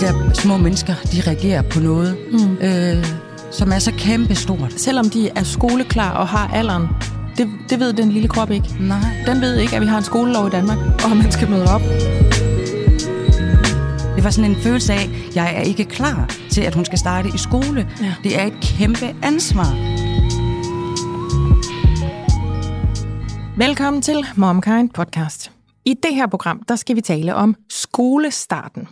de der små mennesker, de reagerer på noget, mm. øh, som er så kæmpestort. Selvom de er skoleklar og har alderen, det, det ved den lille krop ikke. Nej. Den ved ikke, at vi har en skolelov i Danmark, og man skal møde op. Det var sådan en følelse af, at jeg er ikke klar til, at hun skal starte i skole. Ja. Det er et kæmpe ansvar. Velkommen til MomKind Podcast. I det her program, der skal vi tale om skolestarten.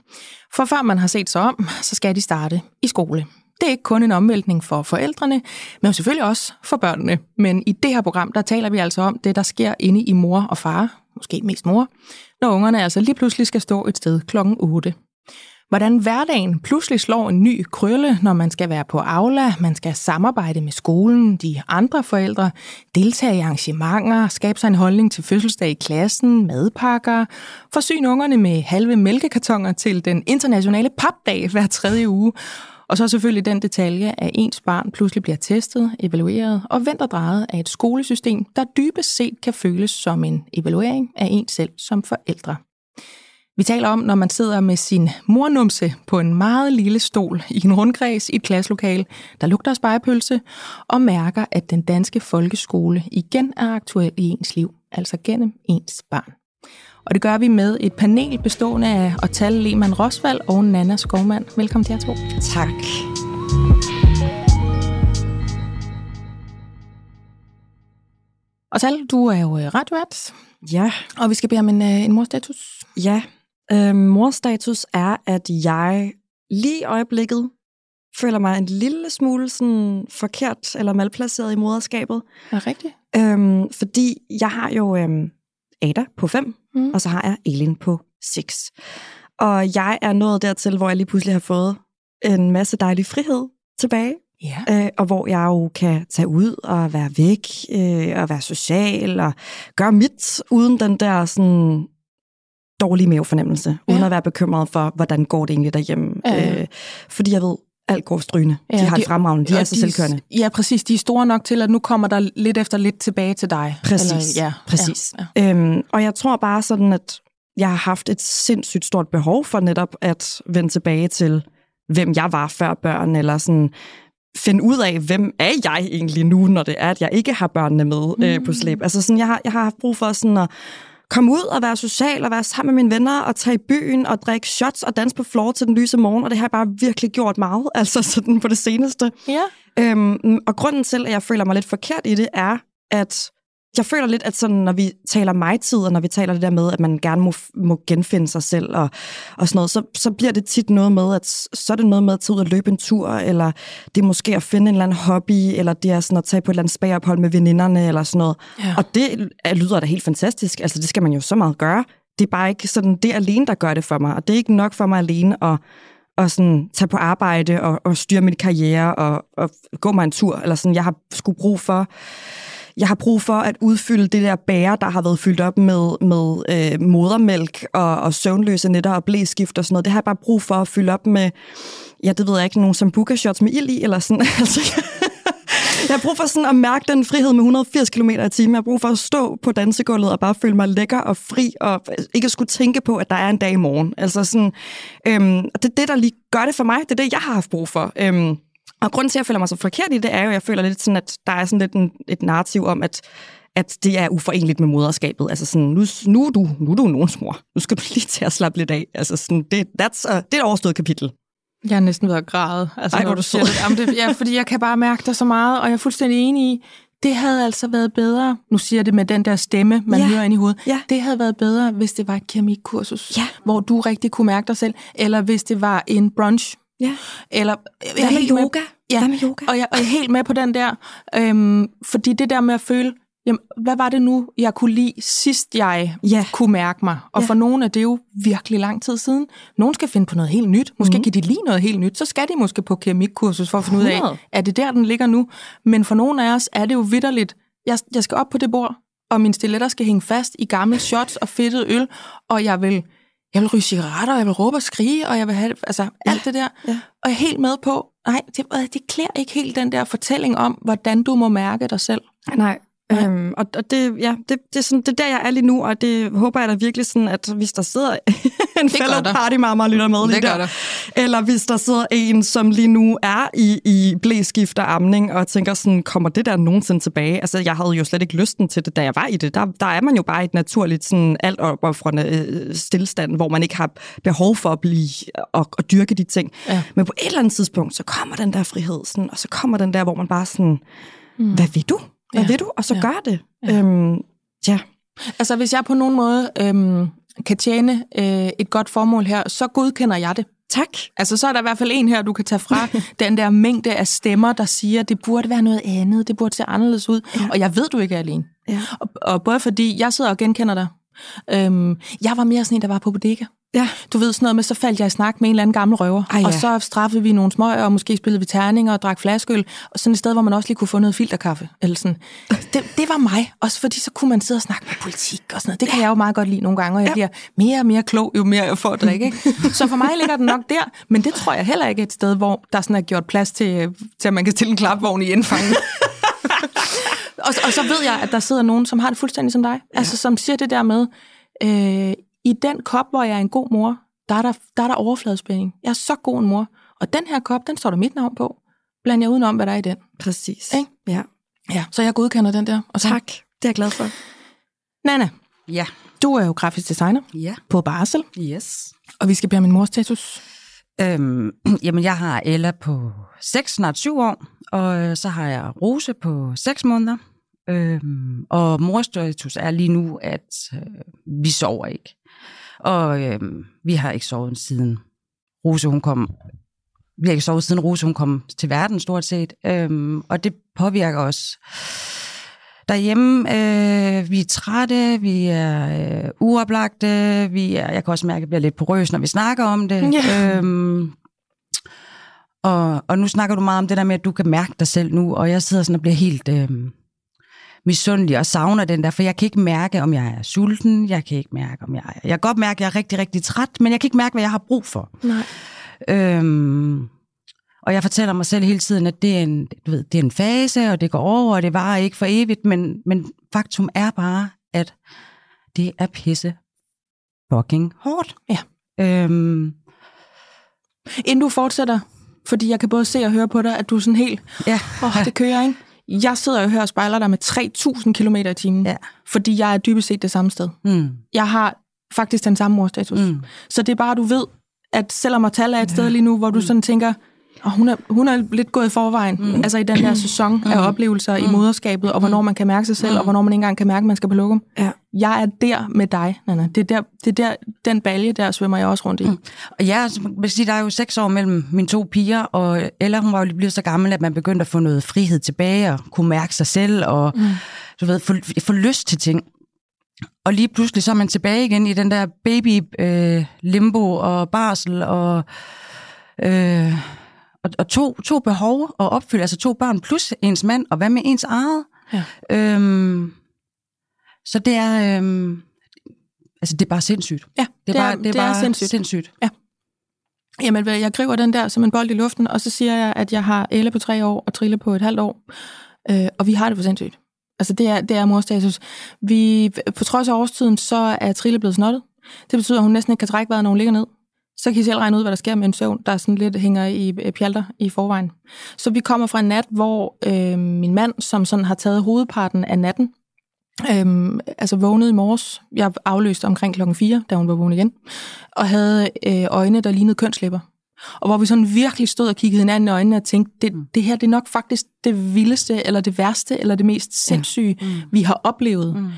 For før man har set sig om, så skal de starte i skole. Det er ikke kun en omvæltning for forældrene, men selvfølgelig også for børnene. Men i det her program, der taler vi altså om det, der sker inde i mor og far, måske mest mor, når ungerne altså lige pludselig skal stå et sted klokken 8. Hvordan hverdagen pludselig slår en ny krølle, når man skal være på Aula, man skal samarbejde med skolen, de andre forældre, deltage i arrangementer, skabe sig en holdning til fødselsdag i klassen, madpakker, forsyne ungerne med halve mælkekartoner til den internationale papdag hver tredje uge, og så selvfølgelig den detalje, at ens barn pludselig bliver testet, evalueret og vendt og drejet af et skolesystem, der dybest set kan føles som en evaluering af en selv som forældre. Vi taler om, når man sidder med sin mornumse på en meget lille stol i en rundkreds i et klasselokale, der lugter af spejepølse, og mærker, at den danske folkeskole igen er aktuel i ens liv, altså gennem ens barn. Og det gør vi med et panel bestående af Otal Lehmann Rosvald og Nana Skovmand. Velkommen til jer to. Tak. Otal, du er jo øh, radiovært, Ja, og vi skal bede om en, øh, en morstatus. ja. Øh, morstatus er, at jeg lige i øjeblikket føler mig en lille smule sådan forkert eller malplaceret i moderskabet. Er rigtigt? Øhm, fordi jeg har jo øhm, Ada på 5, Mm. mm. og så har jeg Elin på 6. Og jeg er nået dertil, hvor jeg lige pludselig har fået en masse dejlig frihed tilbage. Ja. øh, og hvor jeg jo kan tage ud og være væk, øh, og være social, og gøre mit, uden den der sådan dårlige mavefornemmelse, uden Ja. at være bekymret for, hvordan går det egentlig derhjemme. Ja. Øh, fordi jeg ved, alt går strygende. Ja, de har de- fremragende, de er så selvkørende. Ja, præcis. De er store nok til, at nu kommer der lidt efter lidt tilbage til dig. Præcis, ja, præcis. Ja, ja. Øhm, og jeg tror bare sådan, at jeg har haft et sindssygt stort behov for netop at vende tilbage til, hvem jeg var før børn, eller sådan finde ud af, hvem er jeg egentlig nu, når det er, at jeg ikke har børnene med mm. øh, på slæb. Altså sådan, jeg har, jeg har haft brug for sådan at komme ud og være social og være sammen med mine venner og tage i byen og drikke shots og danse på floor til den lyse morgen, og det har jeg bare virkelig gjort meget, altså sådan på det seneste. ja. Øhm, og grunden til, at jeg føler mig lidt forkert i det, er, at jeg føler lidt, at sådan, når vi taler mig-tid, og når vi taler det der med, at man gerne må, må genfinde sig selv og, og sådan noget, så, så bliver det tit noget med, at så er det noget med at tage ud og løbe en tur, eller det er måske at finde en eller anden hobby, eller det er sådan at tage på et eller andet spagophold med veninderne, eller sådan noget. Ja. Og det er- lyder da helt fantastisk. Altså, det skal man jo så meget gøre. Det er bare ikke sådan det alene, der gør det for mig. Og det er ikke nok for mig alene at, at sådan, tage på arbejde og, og styre min karriere og, og gå mig en tur. Eller sådan, jeg har sgu brug for jeg har brug for at udfylde det der bære, der har været fyldt op med, med øh, modermælk og, og søvnløse nætter og blæskift og sådan noget. Det har jeg bare brug for at fylde op med, ja, det ved jeg ikke, nogle sambuca shots med ild i, eller sådan. Altså, jeg har brug for sådan at mærke den frihed med 180 km i timen. Jeg har brug for at stå på dansegulvet og bare føle mig lækker og fri, og ikke skulle tænke på, at der er en dag i morgen. Altså sådan, øhm, det er det, der lige gør det for mig. Det er det, jeg har haft brug for. Øhm, og grunden til, at jeg føler mig så forkert i det, er jo, at jeg føler lidt sådan, at der er sådan lidt en, et narrativ om, at at det er uforenligt med moderskabet. Altså sådan, nu, nu, er du, nu er du nogens mor. Nu skal du lige til at slappe lidt af. Altså sådan, det, that's a, det er et overstået kapitel. Jeg er næsten ved at græde. Altså, Ej, hvor er du siger det. Jamen, det. Ja, fordi jeg kan bare mærke dig så meget, og jeg er fuldstændig enig i, det havde altså været bedre, nu siger jeg det med den der stemme, man Ja. hører ind i hovedet, Ja. det havde været bedre, hvis det var et keramikkursus, Ja. hvor du rigtig kunne mærke dig selv, eller hvis det var en brunch, Ja. eller... Jeg med helt yoga? Ja, Hvad med yoga? Og jeg, og jeg er helt med på den der, øhm, fordi det der med at føle, jamen, hvad var det nu, jeg kunne lide sidst, jeg Ja. kunne mærke mig? Og Ja. for nogle er det jo virkelig lang tid siden. Nogle skal finde på noget helt nyt. Måske mm. kan de lide noget helt nyt. Så skal de måske på keramikkursus for at finde ud af, 100. er det der, den ligger nu? Men for nogle af os er det jo vidderligt. Jeg, jeg skal op på det bord, og mine stiletter skal hænge fast i gamle shots og fedtet øl, og jeg vil, jeg vil ryge cigaretter, og jeg vil råbe og skrige, og jeg vil have altså, alt det der. ja. Og jeg er helt med på, nej, det, det klæder ikke helt den der fortælling om, hvordan du må mærke dig selv. Nej, Øhm, og og det, ja, det, det, er sådan, det er der, jeg er lige nu, og det håber jeg da virkelig sådan, at hvis der sidder en fellow der. party mamma og lytter med lige Det der, eller hvis der sidder en, som lige nu er i, i blæskift og amning, og tænker sådan, kommer det der nogensinde tilbage? Altså, jeg havde jo slet ikke lysten til det, da jeg var i det. Der, der er man jo bare i et naturligt sådan alt opoffrende øh, stillstand, hvor man ikke har behov for at blive og, og dyrke de ting. Ja. Men på et eller andet tidspunkt, så kommer den der frihed, sådan, og så kommer den der, hvor man bare sådan, mm. hvad vil du? Hvad Ja. vil du? Og så Ja. gør det. Ja. Øhm, ja. Altså, hvis jeg på nogen måde øhm, kan tjene øh, et godt formål her, så godkender jeg det. Tak. Altså, så er der i hvert fald en her, du kan tage fra den der mængde af stemmer, der siger, det burde være noget andet, det burde se anderledes ud. Ja. Og jeg ved, du ikke er alene. Ja. Og, og både fordi, jeg sidder og genkender dig. Øhm, jeg var mere sådan en, der var på bodega. Ja. Du ved sådan noget med, så faldt jeg i snak med en eller anden gammel røver. Ej, ja. Og så straffede vi nogle smøger, og måske spillede vi terninger og drak flaskeøl. Og sådan et sted, hvor man også lige kunne få noget filterkaffe. Eller sådan. Det, det var mig. Også fordi så kunne man sidde og snakke med politik og sådan noget. Det kan jeg jo meget godt lide nogle gange, og jeg bliver mere og mere klog, jo mere jeg får at drikke. Ikke? Så for mig ligger den nok der. Men det tror jeg heller ikke er et sted, hvor der sådan er gjort plads til, til at man kan stille en klapvogn i indfangen. og, og så ved jeg, at der sidder nogen, som har det fuldstændig som dig. Ja. Altså som siger det der med, øh, i den kop, hvor jeg er en god mor, der er der, der, er der overfladespænding. Jeg er så god en mor. Og den her kop, den står der mit navn på. Bland jeg udenom, hvad der er i den. Præcis. Ikke? Ja. Ja, så jeg godkender den der. Og så, Tak. Det er jeg glad for. Nana, Ja. du er jo grafisk designer Ja. på Barsel, Yes. og vi skal om min mors status. Øhm, jamen, jeg har Ella på 6, snart 7 år, og øh, så har jeg Rose på 6 måneder. Øhm, og morstatus er lige nu, at øh, vi sover ikke. Og øhm, vi har ikke sovet siden Rose, hun kom... Vi har ikke sovet siden Rose, hun kom til verden, stort set. Øhm, og det påvirker os derhjemme. Øh, vi er trætte, vi er øh, uoplagte, vi er, jeg kan også mærke, at jeg bliver lidt porøs, når vi snakker om det. Ja. Øhm, og, og nu snakker du meget om det der med, at du kan mærke dig selv nu, og jeg sidder sådan og bliver helt øh, misundelig og savner den der, for jeg kan ikke mærke, om jeg er sulten, jeg kan ikke mærke, om jeg er... Jeg kan godt mærke, at jeg er rigtig, rigtig træt, men jeg kan ikke mærke, hvad jeg har brug for. Nej. Øhm, og jeg fortæller mig selv hele tiden, at det er en, du ved, det er en fase, og det går over, og det varer ikke for evigt, men, men faktum er bare, at det er pisse fucking hårdt. Ja. Øhm, Inden du fortsætter, fordi jeg kan både se og høre på dig, at du er sådan helt, ja. oh, det kører, ikke? Jeg sidder jo her og spejler dig med 3.000 km i timen, Ja. fordi jeg er dybest set det samme sted. Mm, Jeg har faktisk den samme morstatus. mm, Så det er bare, du ved, at selvom at tale er et sted lige nu, hvor du sådan tænker, og hun, er, hun er lidt gået i forvejen, mm. altså i den der sæson af oplevelser i moderskabet, og hvornår man kan mærke sig selv, og hvornår man ikke engang kan mærke, at man skal på lokum. Ja. Jeg er der med dig, Nana. Det er der, det er der den balje, der svømmer jeg også rundt i. Mm. Og ja, altså, man kan sige, der er jo seks år mellem mine to piger, og Ella, hun var jo lige blevet så gammel, at man begyndte at få noget frihed tilbage, og kunne mærke sig selv, og mm. du ved, få, få lyst til ting. Og lige pludselig så er man tilbage igen i den der baby øh, limbo og barsel og, øh, og, og to, to behov at opfylde, altså to børn plus ens mand, og hvad med ens eget? Ja. Øhm, så det er, øhm, altså det er bare sindssygt. Ja, Det er, bare, det er, bare sindssygt. sindssygt. Jamen, vel, jeg griber den der som en bold i luften, og så siger jeg, at jeg har Elle på tre år og Trille på et halvt år. Øh, og vi har det for sindssygt. Altså, det er, det er morstatus. Vi, på trods af årstiden, så er Trille blevet snottet. Det betyder, at hun næsten ikke kan trække vejret, når hun ligger ned. Så kan I selv regne ud, hvad der sker med en søvn, der sådan lidt hænger i øh, pjalter i forvejen. Så vi kommer fra en nat, hvor øh, min mand, som sådan har taget hovedparten af natten, Øhm, altså vågnede i morges. Jeg afløste omkring klokken 4, da hun var vågen igen. Og havde øh, øjne, der lignede kønslæber. Og hvor vi sådan virkelig stod og kiggede hinanden i øjnene og tænkte, det, det her det er nok faktisk det vildeste, eller det værste, eller det mest sindssyge, ja. mm. vi har oplevet. Mm.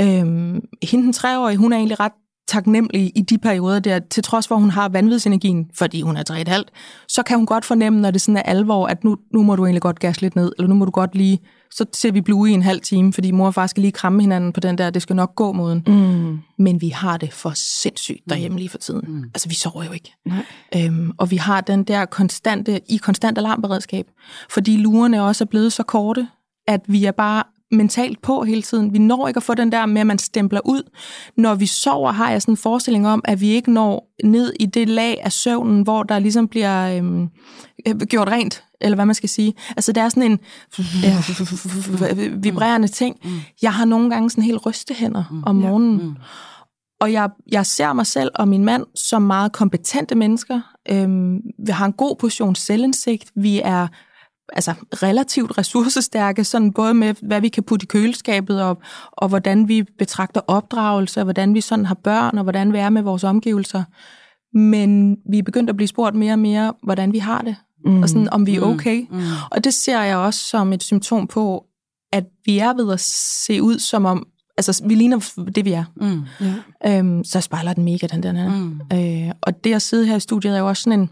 Øhm, hende den treårige, hun er egentlig ret taknemmelig i de perioder der, til trods for, at hun har vanvidsenergien, fordi hun er 3,5, så kan hun godt fornemme, når det sådan er alvor, at nu, nu må du egentlig godt gasse lidt ned, eller nu må du godt lige, så ser vi blue i en halv time, fordi mor og far skal lige kramme hinanden på den der, det skal nok gå moden. Mm. Men vi har det for sindssygt derhjemme lige for tiden. Mm. Altså, vi sover jo ikke. Nej. Øhm, og vi har den der konstante, i konstant alarmberedskab, fordi lurerne også er blevet så korte, at vi er bare mentalt på hele tiden. Vi når ikke at få den der med, at man stempler ud. Når vi sover, har jeg sådan en forestilling om, at vi ikke når ned i det lag af søvnen, hvor der ligesom bliver øhm, gjort rent eller hvad man skal sige. Altså, det er sådan en Ja. vibrerende ting. Jeg har nogle gange sådan helt rystehænder Mm. om morgenen. Mm. Og jeg, jeg ser mig selv og min mand som meget kompetente mennesker. Øhm, vi har en god portion selvindsigt. Vi er altså, relativt ressourcestærke, sådan både med, hvad vi kan putte i køleskabet, og, og hvordan vi betragter opdragelse, og hvordan vi sådan har børn, og hvordan vi er med vores omgivelser. Men vi er begyndt at blive spurgt mere og mere, hvordan vi har det, mm. og sådan, om vi er okay. Mm. Og det ser jeg også som et symptom på, at vi er ved at se ud som om, altså vi ligner det, vi er. Mm. Ja. Øhm, så spejler den mega, den der. Mm. Øh, og det at sidde her i studiet er jo også sådan en,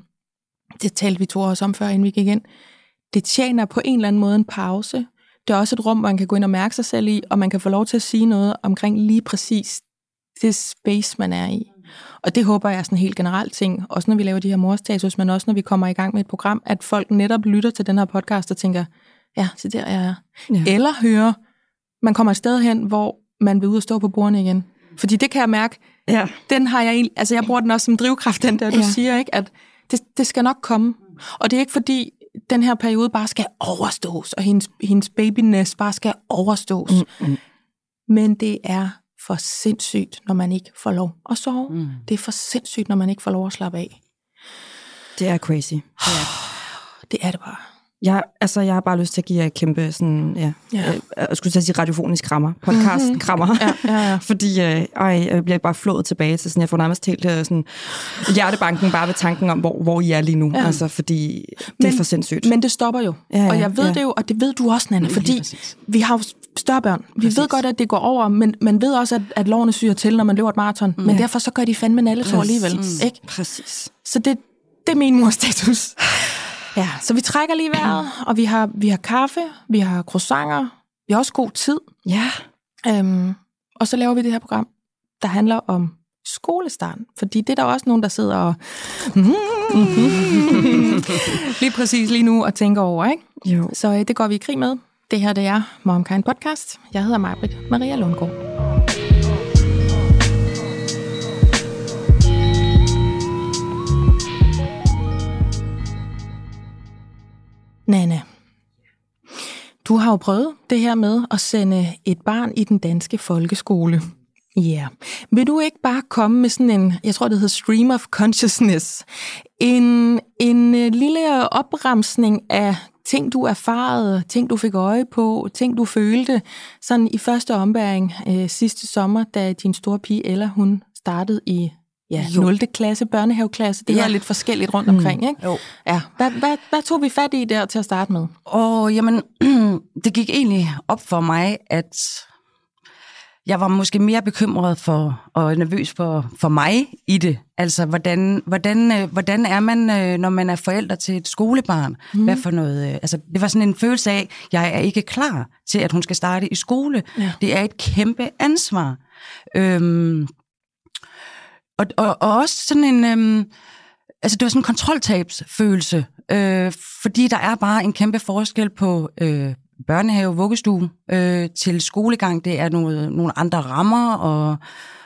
det talte vi to også om før, inden vi gik ind, det tjener på en eller anden måde en pause. Det er også et rum, hvor man kan gå ind og mærke sig selv i, og man kan få lov til at sige noget omkring lige præcis det space, man er i. Og det håber jeg er sådan en helt generelt ting, også når vi laver de her morstatus, men også når vi kommer i gang med et program, at folk netop lytter til den her podcast og tænker, ja, så der jeg er. Ja. Eller hører, man kommer et sted hen, hvor man vil ud og stå på bordene igen. Fordi det kan jeg mærke, Ja. den har jeg altså jeg bruger den også som drivkraft, den der, du Ja. siger, ikke? at det, det skal nok komme. Og det er ikke fordi, den her periode bare skal overstås, og hendes, hendes babyness bare skal overstås. Mm, mm. Men det er for sindssygt, når man ikke får lov at sove. Mm. Det er for sindssygt, når man ikke får lov at slappe af. Det er crazy. Det er det bare. Jeg, altså, jeg har bare lyst til at give jer et kæmpe sådan, ja, Ja. ja. Øh, jeg skulle sige radiofonisk krammer, podcast Mhm. krammer. Ja, ja, ja. Fordi øh, ej, jeg bliver bare flået tilbage til sådan, jeg får nærmest helt øh, sådan, hjertebanken bare ved tanken om, hvor, hvor I er lige nu. Ja. Altså, fordi det Men- er for sindssygt. Men det stopper jo. Ja, ja, og jeg ved ja. det jo, og det ved du også, Nana, fordi vi har jo større børn. Vi Præcis. ved godt, at det går over, men man ved også, at, at lovene syrer til, når man løber et maraton. Men Ja. derfor så gør de fandme nalle alligevel. Præcis. Ikke? Præcis. Så det, det er min mors status. Ja, så vi trækker lige vejret, og vi har, vi har kaffe, vi har croissanter, vi har også god tid. Ja. Øhm, og så laver vi det her program, der handler om skolestarten. Fordi det er der også nogen, der sidder og... lige præcis lige nu og tænker over, ikke? Jo. Så øh, det går vi i krig med. Det her, det er MomKind Podcast. Jeg hedder Majbrit Maria Lundgaard. Nana, du har jo prøvet det her med at sende et barn i den danske folkeskole. Ja. Yeah. Vil du ikke bare komme med sådan en, jeg tror det hedder stream of consciousness, en, en øh, lille opremsning af ting, du erfarede, ting, du fik øje på, ting, du følte, sådan i første ombæring øh, sidste sommer, da din store pige Ella, hun startede i ja, Jo. 0. klasse, børnehaveklasse. Det Ja. er lidt forskelligt rundt omkring, ikke? Jo. Ja. Hvad, hvad, hvad tog vi fat i der til at starte med? Og jamen, det gik egentlig op for mig, at jeg var måske mere bekymret for og nervøs for, for mig i det. Altså, hvordan, hvordan, øh, hvordan er man, øh, når man er forælder til et skolebarn? Mm. Hvad for noget? øh, Altså, det var sådan en følelse af, at jeg er ikke klar til, at hun skal starte i skole. Ja. Det er et kæmpe ansvar. Øhm, og, og, og også sådan en... Øhm, altså, det var sådan en kontroltabsfølelse, øh, fordi der er bare en kæmpe forskel på øh, børnehave, vuggestue øh, til skolegang. Det er nogle, nogle andre rammer og,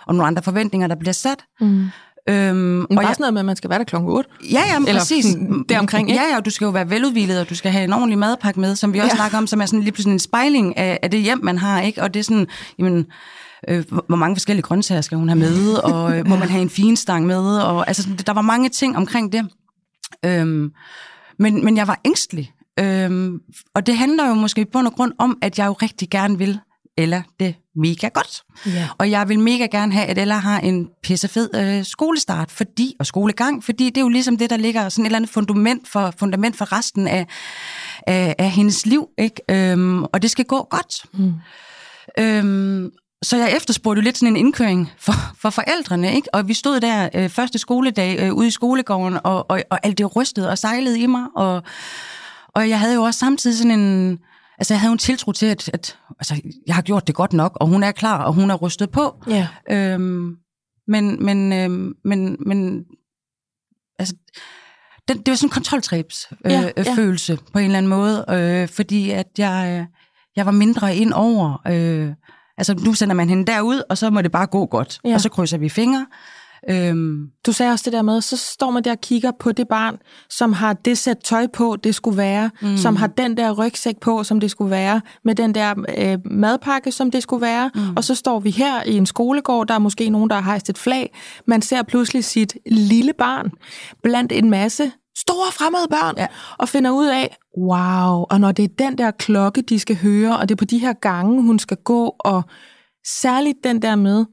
og nogle andre forventninger, der bliver sat. Mm. Øhm, Men og bare jeg, sådan noget med, at man skal være der klokken 8. ja, ja, men eller præcis. deromkring, ikke? Ja, ja, og du skal jo være veludvilet, og du skal have en ordentlig madpakke med, som vi også ja. snakker om, som er sådan lige pludselig en spejling af, af det hjem, man har, ikke? Og det er sådan, jamen, øh, hvor mange forskellige grøntsager skal hun have med, og øh, må man have en finstang med, og altså, der var mange ting omkring det. Øhm, men, men jeg var ængstelig, øhm, og det handler jo måske på og grund om, at jeg jo rigtig gerne vil Ella det mega godt. Ja. Og jeg vil mega gerne have, at Ella har en pissefed øh, skolestart fordi, og skolegang, fordi det er jo ligesom det, der ligger sådan et eller andet fundament for, fundament for resten af, af, af hendes liv. Ikke? Øhm, og det skal gå godt. Mm. Øhm, så jeg efterspurgte jo lidt sådan en indkøring for, for forældrene, ikke? Og vi stod der øh, første skoledag øh, ude i skolegården, og, og, og alt det rystede og sejlede i mig, og, og jeg havde jo også samtidig sådan en... Altså, jeg havde en tiltro til, at, at altså, jeg har gjort det godt nok, og hun er klar, og hun er rystet på. Ja. Øhm, men, men, øhm, men, men, altså, den, det var sådan en kontroltræbs øh, Ja, ja, på en eller anden måde, øh, fordi at jeg, øh, jeg var mindre ind over. Øh, altså, nu sender man hende derud, og så må det bare gå godt, Ja. og så krydser vi fingre. Øhm, Du sagde også det der med, så står man der og kigger på det barn, som har det sæt tøj på, det skulle være, mm. som har den der rygsæk på, som det skulle være, med den der øh, madpakke, som det skulle være, mm. og så står vi her i en skolegård, der er måske nogen, der har hejst et flag. Man ser pludselig sit lille barn blandt en masse store fremmede børn, Ja. og finder ud af, wow, og når det er den der klokke, de skal høre, og det er på de her gange, hun skal gå, og særligt den der med,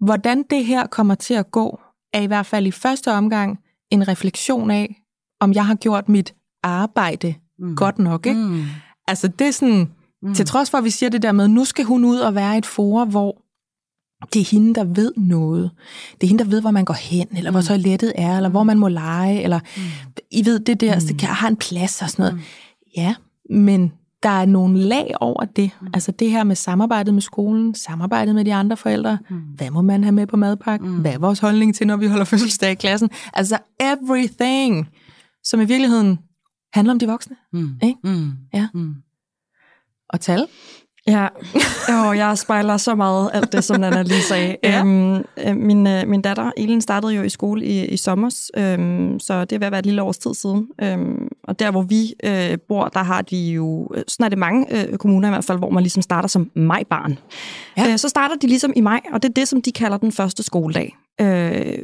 hvordan det her kommer til at gå, er i hvert fald i første omgang en refleksion af, om jeg har gjort mit arbejde mm. godt nok. Ikke? mm, Altså det er sådan, mm. til trods for, at vi siger det der med, nu skal hun ud og være i et forum, hvor det er hende, der ved noget. Det er hende, der ved, hvor man går hen, eller hvor toilettet er, eller hvor man må lege, eller mm. I ved, det der, mm. kan, har en plads og sådan noget. Mm. Ja, men der er nogle lag over det. Mm. Altså det her med samarbejdet med skolen, samarbejdet med de andre forældre. Mm. Hvad må man have med på madpakken? Mm. Hvad er vores holdning til, når vi holder fødselsdag i klassen? Altså everything, som i virkeligheden handler om de voksne. mm, Ikke? mm, Ja. mm. Og tal. Ja, oh, jeg spejler så meget alt det, som Nana lige sagde. Ja. øhm, øh, min, øh, min datter, Elin, startede jo i skole i, i sommer, øhm, så det er ved at være et lille års tid siden. Øhm, og der, hvor vi øh, bor, der har de jo, øh, sådan er det mange øh, kommuner i hvert fald, hvor man ligesom starter som majbarn. Ja. Ja. Øh, så starter de ligesom i maj, og det er det, som de kalder den første skoledag. Øh,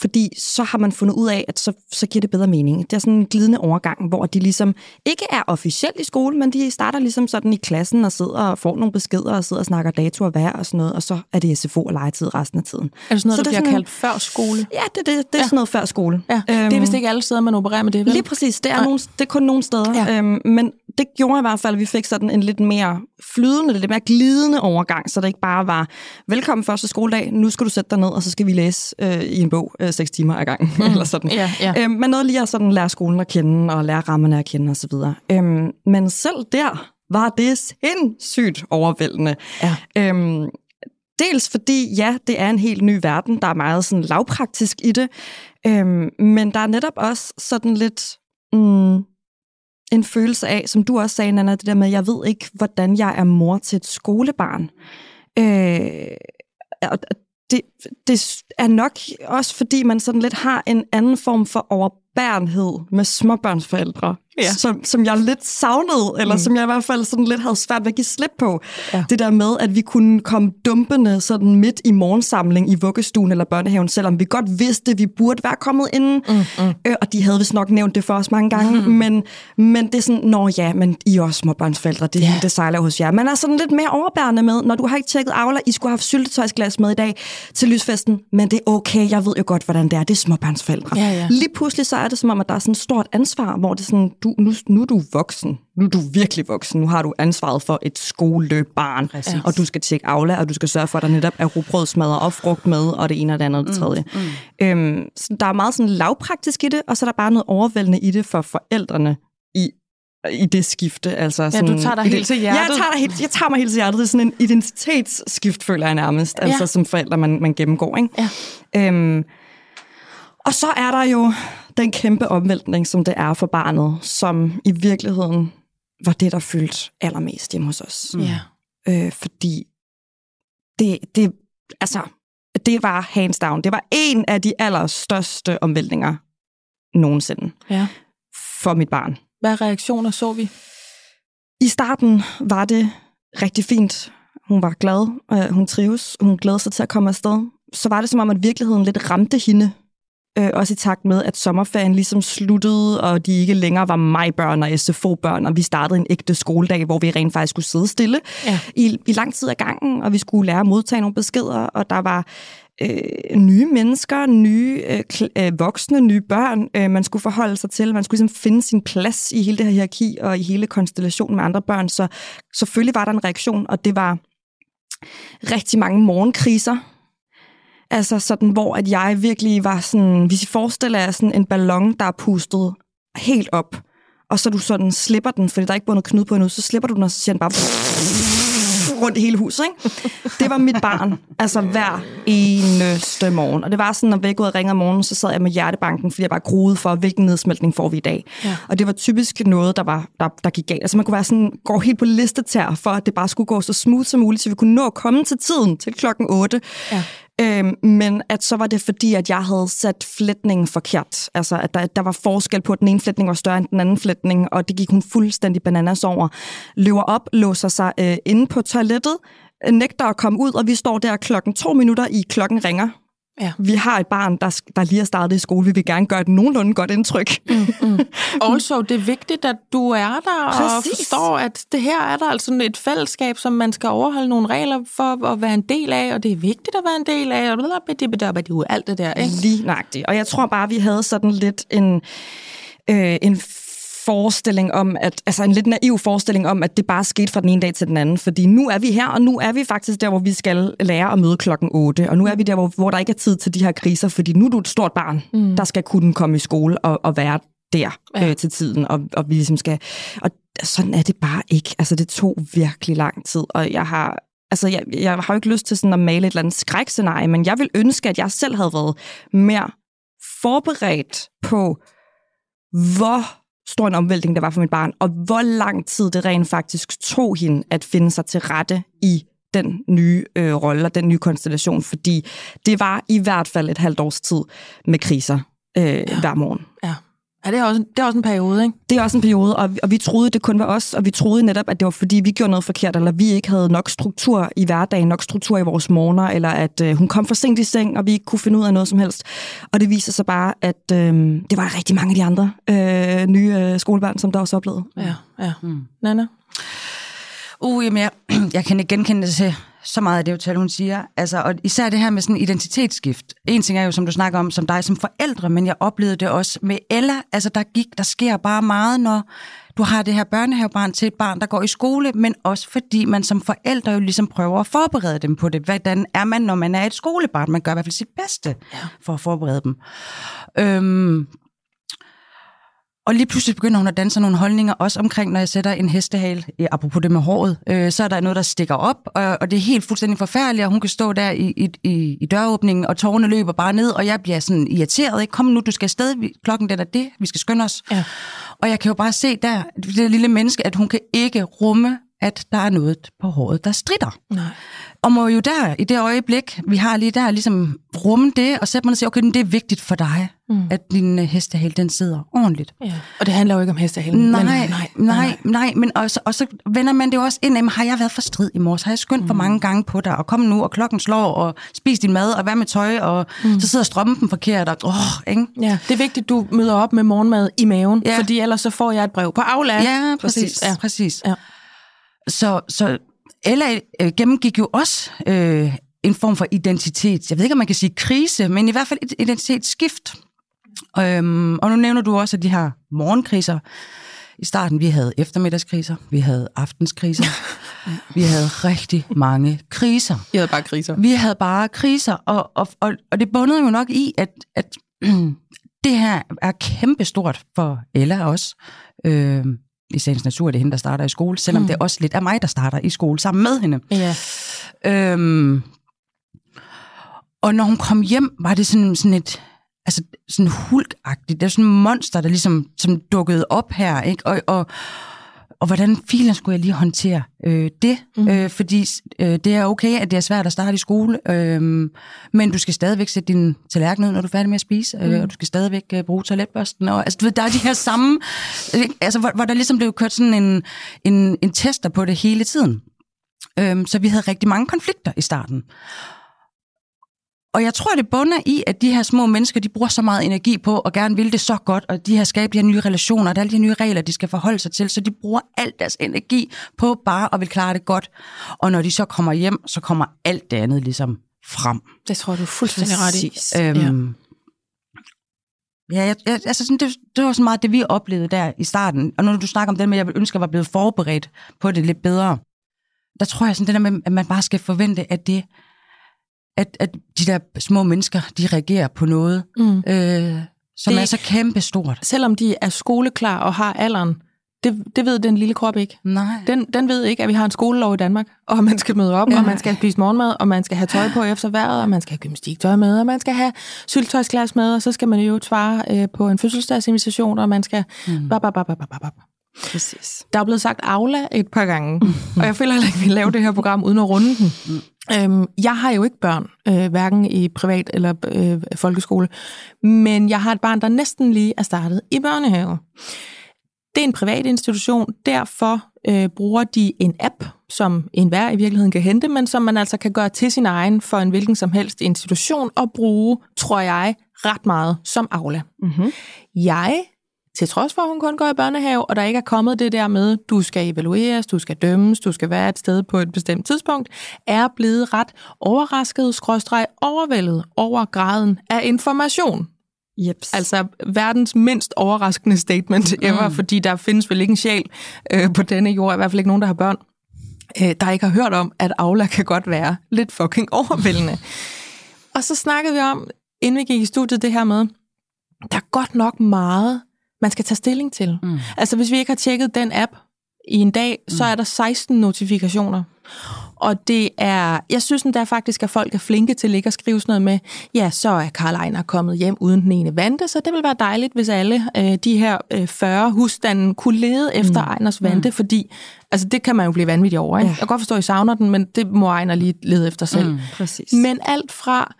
fordi så har man fundet ud af, at så, så giver det bedre mening. Det er sådan en glidende overgang, hvor de ligesom ikke er officielt i skole, men de starter ligesom sådan i klassen og sidder og får nogle beskeder og sidder og snakker dato og vejr og sådan noget, og så er det SFO og legetid resten af tiden. Er det sådan noget, Så der det er bliver sådan- kaldt før skole? Ja, det, det, det er Ja. ja. sådan noget før skole. Ja, det er vist ikke alle steder, man opererer med det, vel? Lige præcis. Det er, Nej. nogle, det er kun nogle steder. Ja. Øhm, men det gjorde i hvert fald, at vi fik sådan en lidt mere flydende, lidt mere glidende overgang, så det ikke bare var, velkommen første skoledag, nu skal du sætte dig ned, og så skal vi læse øh, i en bog øh, seks timer ad gangen, mm. eller sådan. Ja, ja. Øhm, men noget lige at sådan lære skolen at kende, og lære rammerne at kende osv. Øhm, men selv der var det sindssygt overvældende. Ja. Øhm, dels fordi, ja, det er en helt ny verden, der er meget sådan lavpraktisk i det, øhm, men der er netop også sådan lidt mm, en følelse af, som du også sagde, Nana, det der med, jeg ved ikke, hvordan jeg er mor til et skolebarn. Øh, og det, det er nok også, fordi man sådan lidt har en anden form for overbærenhed med småbørnsforældre, Ja. som, som jeg lidt savnede, eller mm. som jeg i hvert fald sådan lidt havde svært ved at give slip på. Ja. Det der med, at vi kunne komme dumpende sådan midt i morgensamling i vuggestuen eller børnehaven, selvom vi godt vidste, at vi burde være kommet inden. Mm, mm. Øh, og de havde vist nok nævnt det for os mange gange, mm. men, men det er sådan, nå ja, men I er også småbørnsforældre, det hele det sejler hos jer. Man er sådan lidt mere overbærende med, når du har ikke tjekket Aula, I skulle have haft syltetøjsglas med i dag til lysfesten, men det er okay, jeg ved jo godt, hvordan det er, det er småbørnsforældre. Ja, ja. Lige pludselig så er det som om, at der er sådan et stort ansvar, hvor det er sådan, du, nu, nu er du voksen, nu er du virkelig voksen, nu har du ansvaret for et skolebarn, Præcis. og du skal tjekke Aula, og du skal sørge for, at der netop er rugbrødsmadder og frugt med, og det ene og det andet og det tredje. Mm, mm. Øhm, så der er meget sådan lavpraktisk i det, og så er der bare noget overvældende i det for forældrene i i det skifte. Altså sådan, du tager dig helt til Ja, hjertet. jeg tager, dig helt, jeg tager mig helt til hjertet. Det er sådan en identitetsskift, føler jeg nærmest, Ja. altså som forældre, man, man gennemgår. Ikke? Ja. Øhm, og så er der jo den kæmpe omvæltning, som det er for barnet, som i virkeligheden var det, der fyldte allermest hjemme hos os. Ja. Øh, fordi det, det, altså, det var hands down. Det var en af de allerstørste omvæltninger nogensinde ja. for mit barn. Hvad reaktioner så vi? I starten var det rigtig fint. Hun var glad, øh, hun trives, hun glæder sig til at komme afsted. Så var det som om, at virkeligheden lidt ramte hende. Øh, også i takt med, at sommerferien ligesom sluttede, og de ikke længere var mig-børn og SFO-børn, og vi startede en ægte skoledag, hvor vi rent faktisk skulle sidde stille Ja. i, i lang tid ad gangen, og vi skulle lære at modtage nogle beskeder, og der var øh, nye mennesker, nye øh, øh, voksne, nye børn, øh, man skulle forholde sig til. Man skulle ligesom finde sin plads i hele det her hierarki og i hele konstellationen med andre børn. Så selvfølgelig var der en reaktion, og det var rigtig mange morgenkriser. Altså sådan, hvor at jeg virkelig var sådan, hvis I forestiller jer sådan en ballon, der er pustet helt op, og så du sådan slipper den, fordi der er ikke bundet knude på endnu, så slipper du den, og så siger den bare rundt i hele huset, ikke? Det var mit barn, altså hver eneste morgen. Og det var sådan, når væk ud og ringede om morgenen, så sad jeg med hjertebanken, fordi jeg bare gruede for, hvilken nedsmeltning får vi i dag. Ja. Og det var typisk noget, der, var, der, der gik galt. Altså man kunne være sådan, gå helt på listetær, for at det bare skulle gå så smooth som muligt, så vi kunne nå at komme til tiden til klokken 8. Ja. Øhm, men at så var det fordi, at jeg havde sat flætningen forkert. Altså, at der, der var forskel på, at den ene flætning var større end den anden flætning, og det gik hun fuldstændig bananas over. Løber op, låser sig øh, inde på toilettet, øh, nægter at komme ud, og vi står der klokken to minutter i klokken ringer. Ja. Vi har et barn, der, der lige er startet i skole. Vi vil gerne gøre et nogenlunde godt indtryk. Mm, mm. Also, det er vigtigt, at du er der Præcis. og forstår, at det her er der altså et fællesskab, som man skal overholde nogle regler for at være en del af, og det er vigtigt at være en del af, og alt det der, ikke? Lige nøjagtigt. Og jeg tror bare, vi havde sådan lidt en, øh, en forestilling om, at, altså en lidt naiv forestilling om, at det bare skete fra den ene dag til den anden. Fordi nu er vi her, og nu er vi faktisk der, hvor vi skal lære at møde klokken 8. Og nu er vi der, hvor, hvor der ikke er tid til de her kriser, fordi nu er du et stort barn, mm. der skal kunne komme i skole og, og være der ja. øh, til tiden, og, og vi ligesom skal... Og sådan er det bare ikke. Altså, det tog virkelig lang tid, og jeg har Altså, jeg, jeg har jo ikke lyst til sådan at male et eller andet skrækscenarie, men jeg vil ønske, at jeg selv havde været mere forberedt på, hvor stor en omvæltning der var for mit barn, og hvor lang tid det rent faktisk tog hende at finde sig til rette i den nye øh, rolle og den nye konstellation, fordi det var i hvert fald et halvt års tid med kriser øh, ja. hver morgen. Ja. Det er, også, det er også en periode, ikke? Det er også en periode, og, og vi troede, det kun var os, og vi troede netop, at det var fordi, vi gjorde noget forkert, eller vi ikke havde nok struktur i hverdagen, nok struktur i vores morgener, eller at øh, hun kom for sent i seng, og vi ikke kunne finde ud af noget som helst. Og det viser sig bare, at øh, det var rigtig mange af de andre øh, nye øh, skolebørn, som der også oplevede. Ja, ja. Mm. Nana? Uh, jamen, jeg, jeg kan ikke genkende det til så meget af det, Tal, hun siger. Altså, og især det her med sådan identitetsskift. En ting er jo, som du snakker om, som dig som forældre, men jeg oplevede det også med Ella. Altså, der, gik, der sker bare meget, når du har det her børnehavebarn til et barn, der går i skole, men også fordi man som forældre jo ligesom prøver at forberede dem på det. Hvordan er man, når man er et skolebarn? Man gør i hvert fald sit bedste ja. for at forberede dem. Øhm, og lige pludselig begynder hun at danse nogle holdninger, også omkring, når jeg sætter en hestehale, apropos det med håret, øh, så er der noget, der stikker op, og, og det er helt fuldstændig forfærdeligt, og hun kan stå der i, i, i døråbningen, og tårerne løber bare ned, og jeg bliver sådan irriteret, ikke? Kom nu, du skal afsted, klokken den er det, vi skal skynde os. Ja. Og jeg kan jo bare se der, det lille menneske, at hun kan ikke rumme, at der er noget på håret, der strider. Nej. Og må jo der, i det øjeblik, vi har lige der, ligesom rumme det, og sætte mig og sige, okay, det er vigtigt for dig, mm. at din uh, hestehale, den sidder ordentligt. Ja. Og det handler jo ikke om hestehalen. Nej, men, nej, nej, nej, nej, men også, og så vender man det jo også ind, jamen, har jeg været for strid i morges? Har jeg skyndt mm. for mange gange på dig? Og kom nu, og klokken slår, og spis din mad, og hvad med tøj? Og mm. så sidder strømpen forkert, og åh, ikke? Ja, det er vigtigt, du møder op med morgenmad i maven, ja. fordi ellers så får jeg et brev på aflad. Ja, præcis, præcis. Ja. præcis. Ja. Så, så Ella øh, gennemgik jo også øh, en form for identitet. Jeg ved ikke, om man kan sige krise, men i hvert fald et identitetsskift. Øhm, og nu nævner du også, at de her morgenkriser. I starten, vi havde eftermiddagskriser, vi havde aftenskriser, vi havde rigtig mange kriser. Vi havde bare kriser. Vi havde bare kriser, og, og, og, og det bundede jo nok i, at, at det her er kæmpestort for Ella også. Øh, i sagens natur er det hende, der starter i skole, selvom mm. det også lidt er mig, der starter i skole sammen med hende. Ja. Øhm, og når hun kom hjem, var det sådan, sådan et altså sådan hulkagtigt. Det er sådan et monster, der ligesom som dukkede op her, ikke? Og, og, og hvordan filen skulle jeg lige håndtere øh, det? Mm. Øh, fordi øh, det er okay, at det er svært at starte i skole, øh, men du skal stadigvæk sætte din tallerken ud, når du er færdig med at spise, øh, mm. og du skal stadigvæk øh, bruge toiletbørsten. Og, altså, du ved, der er de her samme, øh, altså, hvor, hvor der ligesom blev kørt sådan en, en, en tester på det hele tiden. Øh, så vi havde rigtig mange konflikter i starten. Og jeg tror, det bunder i, at de her små mennesker, de bruger så meget energi på og gerne vil det så godt, og de har skabt de her nye relationer, og der er alle de nye regler, de skal forholde sig til, så de bruger al deres energi på bare at vil klare det godt. Og når de så kommer hjem, så kommer alt det andet ligesom frem. Det tror du er fuldstændig ret i. Øhm, ja. Ja, jeg, jeg, altså sådan, det, det var så meget det, vi oplevede der i starten. Og når du snakker om det med, at jeg ville ønske, at jeg var blevet forberedt på det lidt bedre, der tror jeg sådan det der med, at man bare skal forvente, at det at, at de der små mennesker, de reagerer på noget, mm. øh, som det, er så kæmpestort. Selvom de er skoleklar og har alderen, det, det ved den lille krop ikke. Nej. Den, den ved ikke, at vi har en skolelov i Danmark, og man skal møde op, ja. og man skal spise morgenmad, og man skal have tøj på efter vejret, og man skal have gymnastiktøj med, og man skal have syltøjsglas med, og så skal man jo svare øh, på en fødselsdagsinvitation, og man skal... Mm. Bap, bap, bap, bap, bap. Præcis. Der er blevet sagt Aula et par gange, og jeg føler heller ikke, at vi laver det her program uden at runde den. Øhm, jeg har jo ikke børn, øh, hverken i privat eller øh, folkeskole, men jeg har et barn, der næsten lige er startet i børnehave. Det er en privat institution, derfor øh, bruger de en app, som enhver i virkeligheden kan hente, men som man altså kan gøre til sin egen for en hvilken som helst institution og bruge, tror jeg, ret meget som Aula. Mm-hmm. Jeg, til trods for, at hun kun går i børnehave, og der ikke er kommet det der med, du skal evalueres, du skal dømmes, du skal være et sted på et bestemt tidspunkt, er blevet ret overrasket, skråstreg overvældet over graden af information. Jeps. Altså verdens mindst overraskende statement ever, mm. fordi der findes vel ikke en sjæl øh, på denne jord, i hvert fald ikke nogen, der har børn, øh, der ikke har hørt om, at Aula kan godt være lidt fucking overvældende. og så snakkede vi om, inden vi gik i studiet, det her med, der er godt nok meget, man skal tage stilling til. Mm. Altså hvis vi ikke har tjekket den app i en dag, mm. så er der 16 notifikationer. Og det er, jeg synes der faktisk, at folk er flinke til ikke at skrive sådan noget med, ja, så er Karl Ejner kommet hjem uden den ene vante, så det vil være dejligt, hvis alle øh, de her øh, 40 husstande kunne lede efter mm. Ejners vante, mm. fordi altså, det kan man jo blive vanvittig over. Ikke? Ja. Jeg kan godt forstå, at I savner den, men det må Ejner lige lede efter selv. Mm, præcis. Men alt fra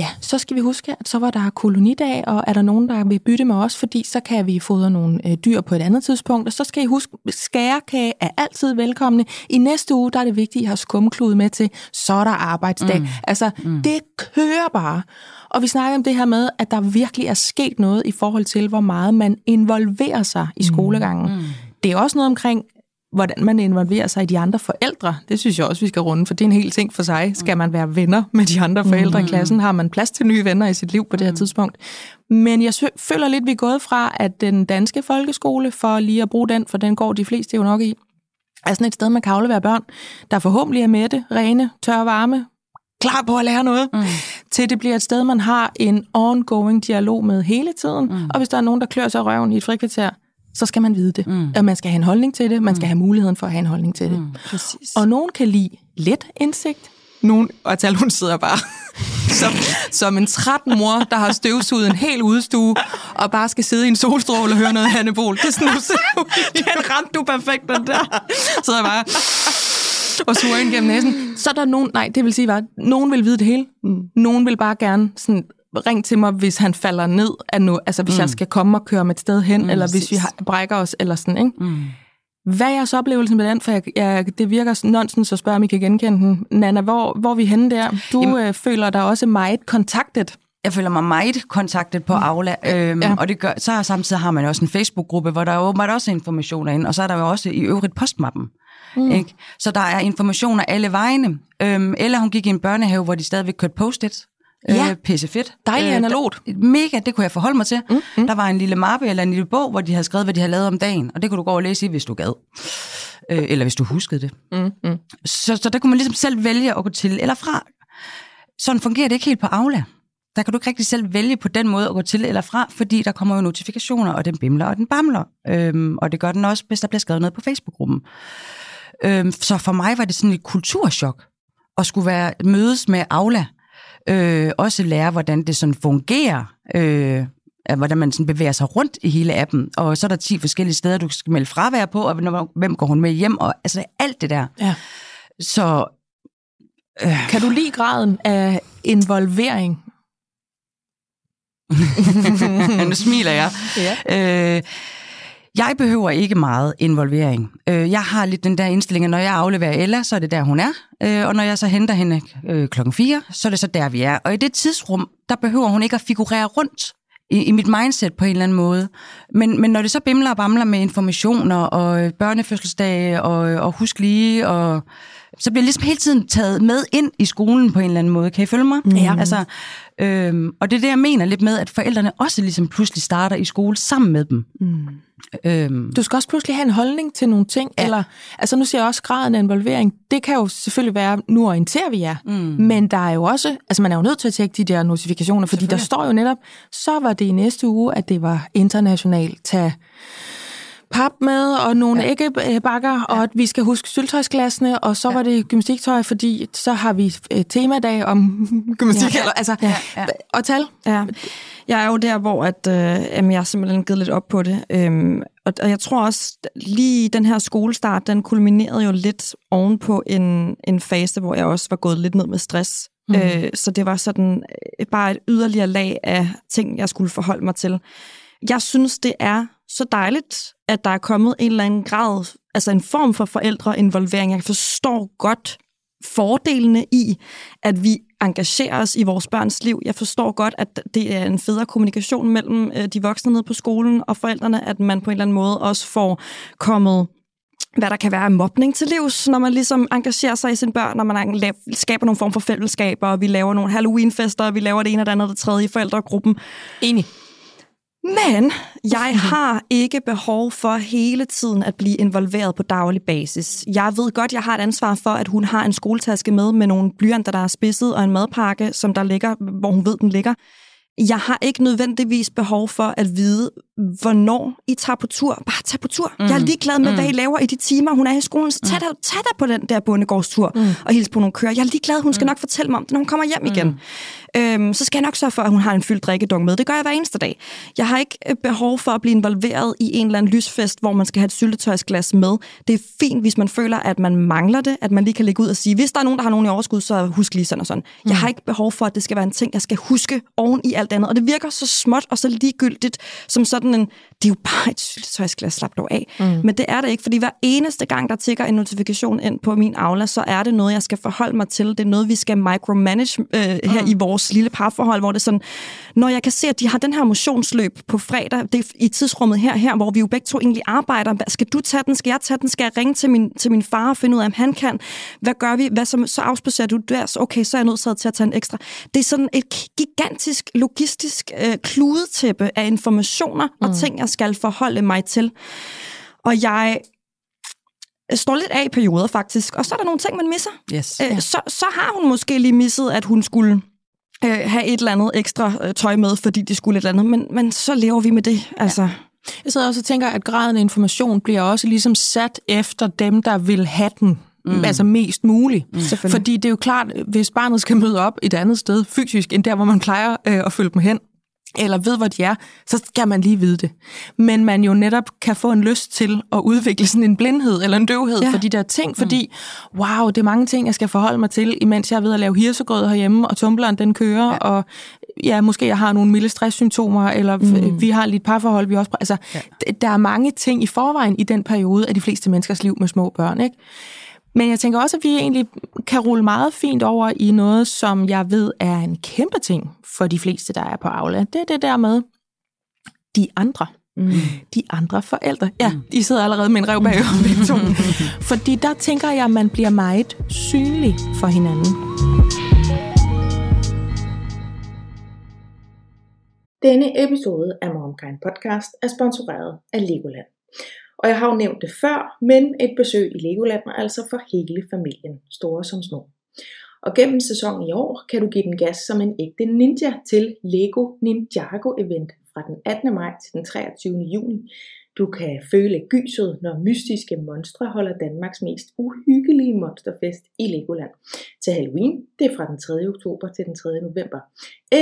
Ja, så skal vi huske, at så var der kolonidag, og er der nogen, der vil bytte med os, fordi så kan vi fodre nogle øh, dyr på et andet tidspunkt. Og så skal I huske, skærekage er altid velkomne. I næste uge, der er det vigtigt, at I har skumklude med til, så er der arbejdsdag. Mm. Altså, mm. det kører bare. Og vi snakker om det her med, at der virkelig er sket noget i forhold til, hvor meget man involverer sig i skolegangen. Mm. Det er også noget omkring hvordan man involverer sig i de andre forældre, det synes jeg også, vi skal runde, for det er en hel ting for sig. Skal man være venner med de andre forældre mm. i klassen? Har man plads til nye venner i sit liv på det her mm. tidspunkt? Men jeg føler lidt, vi er gået fra, at den danske folkeskole, for lige at bruge den, for den går de fleste jo nok i, er sådan et sted, man kan aflevere børn, der forhåbentlig er mætte, rene, tør varme, klar på at lære noget, mm. til det bliver et sted, man har en ongoing dialog med hele tiden. Mm. Og hvis der er nogen, der klør sig røven i et frikvarter, så skal man vide det. Mm. Og man skal have en holdning til det, man skal mm. have muligheden for at have en holdning til det. Mm, præcis. Og nogen kan lide let indsigt, nogen, og Tal, hun sidder bare som, som en træt mor, der har støvsuget en hel udstue, og bare skal sidde i en solstråle og høre noget Hanne Bol. Det er sådan, den ramte du perfekt, den der. Så jeg bare og suger ind gennem næsen. Så er der nogen, nej, det vil sige bare, nogen vil vide det hele. Mm. Nogen vil bare gerne sådan ring til mig, hvis han falder ned af nu, altså hvis mm. jeg skal komme og køre med et sted hen, mm, eller hvis vi har, brækker os, eller sådan, ikke? Mm. Hvad er jeres oplevelse med den? For jeg, jeg, det virker nonsens at spørge, om I kan genkende den. Nana, hvor, hvor er vi henne der? Du Jamen, øh, føler dig også meget kontaktet. Jeg føler mig meget kontaktet på Aula, øhm, ja. og det gør, så samtidig har man også en Facebook-gruppe, hvor der er åbenbart også informationer ind, og så er der jo også i øvrigt postmappen. Mm. Ikke? Så der er informationer alle vegne. Øhm, eller hun gik i en børnehave, hvor de stadigvæk kørte post-it. Ja. Øh, pisse fedt. Dejligt øh, analogt. Mega, det kunne jeg forholde mig til. Mm, mm. Der var en lille mappe eller en lille bog, hvor de havde skrevet, hvad de havde lavet om dagen. Og det kunne du gå og læse i, hvis du gad. Øh, eller hvis du huskede det. Mm, mm. Så, så der kunne man ligesom selv vælge at gå til eller fra. Sådan fungerer det ikke helt på Aula. Der kan du ikke rigtig selv vælge på den måde at gå til eller fra, fordi der kommer jo notifikationer, og den bimler og den bamler. Øhm, og det gør den også, hvis der bliver skrevet noget på Facebook-gruppen. Øhm, så for mig var det sådan et kulturschok at skulle være mødes med Aula øh, også lære, hvordan det sådan fungerer, øh, hvordan man sådan bevæger sig rundt i hele appen. Og så er der 10 forskellige steder, du skal melde fravær på, og hvem går hun med hjem, og altså alt det der. Ja. Så... Øh. Kan du lide graden af involvering? nu smiler jeg. Ja. Øh, jeg behøver ikke meget involvering. Øh, jeg har lidt den der indstilling, at når jeg afleverer Ella, så er det der, hun er. Øh, og når jeg så henter hende øh, klokken 4, så er det så der, vi er. Og i det tidsrum, der behøver hun ikke at figurere rundt i, i mit mindset på en eller anden måde. Men, men når det så bimler og bamler med informationer og børnefødselsdage og, og husk lige, og, så bliver jeg ligesom hele tiden taget med ind i skolen på en eller anden måde. Kan I følge mig? Ja. Altså, øhm, og det er det, jeg mener lidt med, at forældrene også ligesom pludselig starter i skole sammen med dem. Mm. Øhm. Du skal også pludselig have en holdning til nogle ting, ja. eller, altså nu siger jeg også graden af involvering, det kan jo selvfølgelig være, nu orienterer vi jer, mm. men der er jo også, altså man er jo nødt til at tjekke de der notifikationer, fordi der står jo netop, så var det i næste uge, at det var internationalt, tag pap med, og nogle ja. æggebakker, ja. og at vi skal huske syltøjsglasene, og så ja. var det gymnastiktøj, fordi så har vi øh, temadag om gymnastik. Ja. Eller, altså, ja. Ja. Og tal. Ja. Jeg er jo der, hvor at, øh, jamen, jeg har simpelthen givet lidt op på det. Øhm, og, og jeg tror også, lige den her skolestart, den kulminerede jo lidt oven på en, en fase, hvor jeg også var gået lidt ned med stress. Mm. Øh, så det var sådan øh, bare et yderligere lag af ting, jeg skulle forholde mig til. Jeg synes, det er så dejligt, at der er kommet en eller anden grad, altså en form for forældreinvolvering. Jeg forstår godt fordelene i, at vi engagerer os i vores børns liv. Jeg forstår godt, at det er en federe kommunikation mellem øh, de voksne nede på skolen og forældrene, at man på en eller anden måde også får kommet hvad der kan være mobning til livs, når man ligesom engagerer sig i sine børn, når man skaber nogle form for fællesskaber, og vi laver nogle Halloween-fester, og vi laver det ene og det andet og det tredje i forældregruppen. Enig. Men jeg har ikke behov for hele tiden at blive involveret på daglig basis. Jeg ved godt, jeg har et ansvar for, at hun har en skoletaske med med nogle blyanter, der er spidset, og en madpakke, som der ligger, hvor hun ved, den ligger. Jeg har ikke nødvendigvis behov for at vide, hvornår I tager på tur. Bare tag på tur. Mm. Jeg er mm. ligeglad med, mm. hvad I laver i de timer, hun er i skolen. Så tag, mm. dig, tag dig på den der bondegårdstur mm. og hils på nogle kører. Jeg er ligeglad, hun skal mm. nok fortælle mig om det, når hun kommer hjem igen. Mm øhm, så skal jeg nok sørge for, at hun har en fyldt drikkedunk med. Det gør jeg hver eneste dag. Jeg har ikke øh, behov for at blive involveret i en eller anden lysfest, hvor man skal have et syltetøjsglas med. Det er fint, hvis man føler, at man mangler det, at man lige kan lægge ud og sige, hvis der er nogen, der har nogen i overskud, så husk lige sådan og sådan. Mm. Jeg har ikke behov for, at det skal være en ting, jeg skal huske oven i alt andet. Og det virker så småt og så ligegyldigt, som sådan en, det er jo bare et syltetøjsglas, slap dog af. Mm. Men det er det ikke, fordi hver eneste gang, der tigger en notifikation ind på min Aula, så er det noget, jeg skal forholde mig til. Det er noget, vi skal micromanage øh, her mm. i vores lille parforhold, hvor det er sådan, når jeg kan se, at de har den her motionsløb på fredag, det er i tidsrummet her, her, hvor vi jo begge to egentlig arbejder. Skal du tage den? Skal jeg tage den? Skal jeg ringe til min, til min far og finde ud af, om han kan? Hvad gør vi? Hvad så, så afspacerer du der? Så okay, så er jeg nødt til at tage en ekstra. Det er sådan et gigantisk, logistisk øh, kludetæppe af informationer mm. og ting, jeg skal forholde mig til. Og jeg står lidt af i perioder faktisk, og så er der nogle ting, man misser. Yes. Øh, så, så har hun måske lige misset, at hun skulle øh, have et eller andet ekstra øh, tøj med, fordi de skulle et eller andet, men, men så lever vi med det. Altså. Ja. Jeg sidder også og tænker, at graden af information bliver også ligesom sat efter dem, der vil have den. Mm. Altså mest muligt. Mm. Fordi det er jo klart, hvis barnet skal møde op et andet sted fysisk, end der, hvor man plejer øh, at følge dem hen, eller ved, hvor de er, så skal man lige vide det. Men man jo netop kan få en lyst til at udvikle sådan en blindhed eller en døvhed ja. for de der ting, fordi mm. wow, det er mange ting, jeg skal forholde mig til, imens jeg er ved at lave hirsegrød herhjemme, og tumbleren den kører, ja. og ja, måske jeg har nogle milde stresssymptomer, eller mm. vi har lidt parforhold, vi også... Altså, ja. der er mange ting i forvejen i den periode af de fleste menneskers liv med små børn, ikke? Men jeg tænker også, at vi egentlig kan rulle meget fint over i noget, som jeg ved er en kæmpe ting for de fleste, der er på Aula. Det er det der med de andre. Mm. De andre forældre. Ja, mm. de sidder allerede med en rev bag begge to. Fordi der tænker jeg, at man bliver meget synlig for hinanden. Denne episode af MomKind Podcast er sponsoreret af Legoland. Og jeg har jo nævnt det før, men et besøg i Legoland er altså for hele familien, store som små. Og gennem sæsonen i år kan du give den gas som en ægte ninja til Lego Ninjago Event fra den 18. maj til den 23. juni. Du kan føle gyset, når mystiske monstre holder Danmarks mest uhyggelige monsterfest i Legoland. Til Halloween, det er fra den 3. oktober til den 3. november.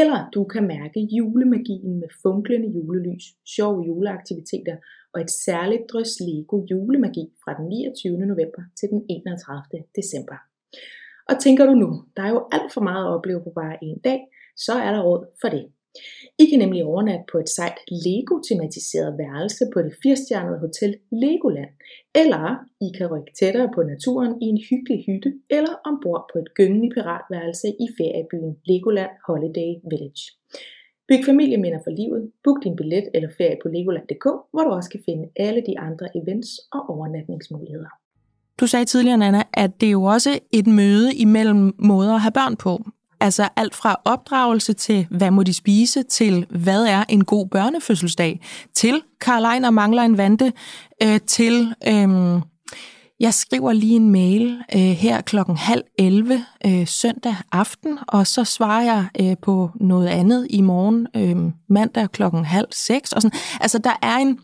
Eller du kan mærke julemagien med funklende julelys, sjove juleaktiviteter og et særligt drøs Lego julemagi fra den 29. november til den 31. december. Og tænker du nu, der er jo alt for meget at opleve på bare en dag, så er der råd for det. I kan nemlig overnatte på et sejt Lego-tematiseret værelse på det firestjernede hotel Legoland, eller I kan rykke tættere på naturen i en hyggelig hytte, eller ombord på et gyngende piratværelse i feriebyen Legoland Holiday Village. Byg familieminder for livet, book din billet eller ferie på legoland.dk, hvor du også kan finde alle de andre events og overnatningsmuligheder. Du sagde tidligere, Nana, at det er jo også et møde imellem måder at have børn på. Altså alt fra opdragelse til, hvad må de spise, til hvad er en god børnefødselsdag, til Karl mangler en vante, øh, til øh, jeg skriver lige en mail øh, her klokken halv 11 øh, søndag aften, og så svarer jeg øh, på noget andet i morgen øh, mandag klokken halv seks. Og sådan. Altså der er en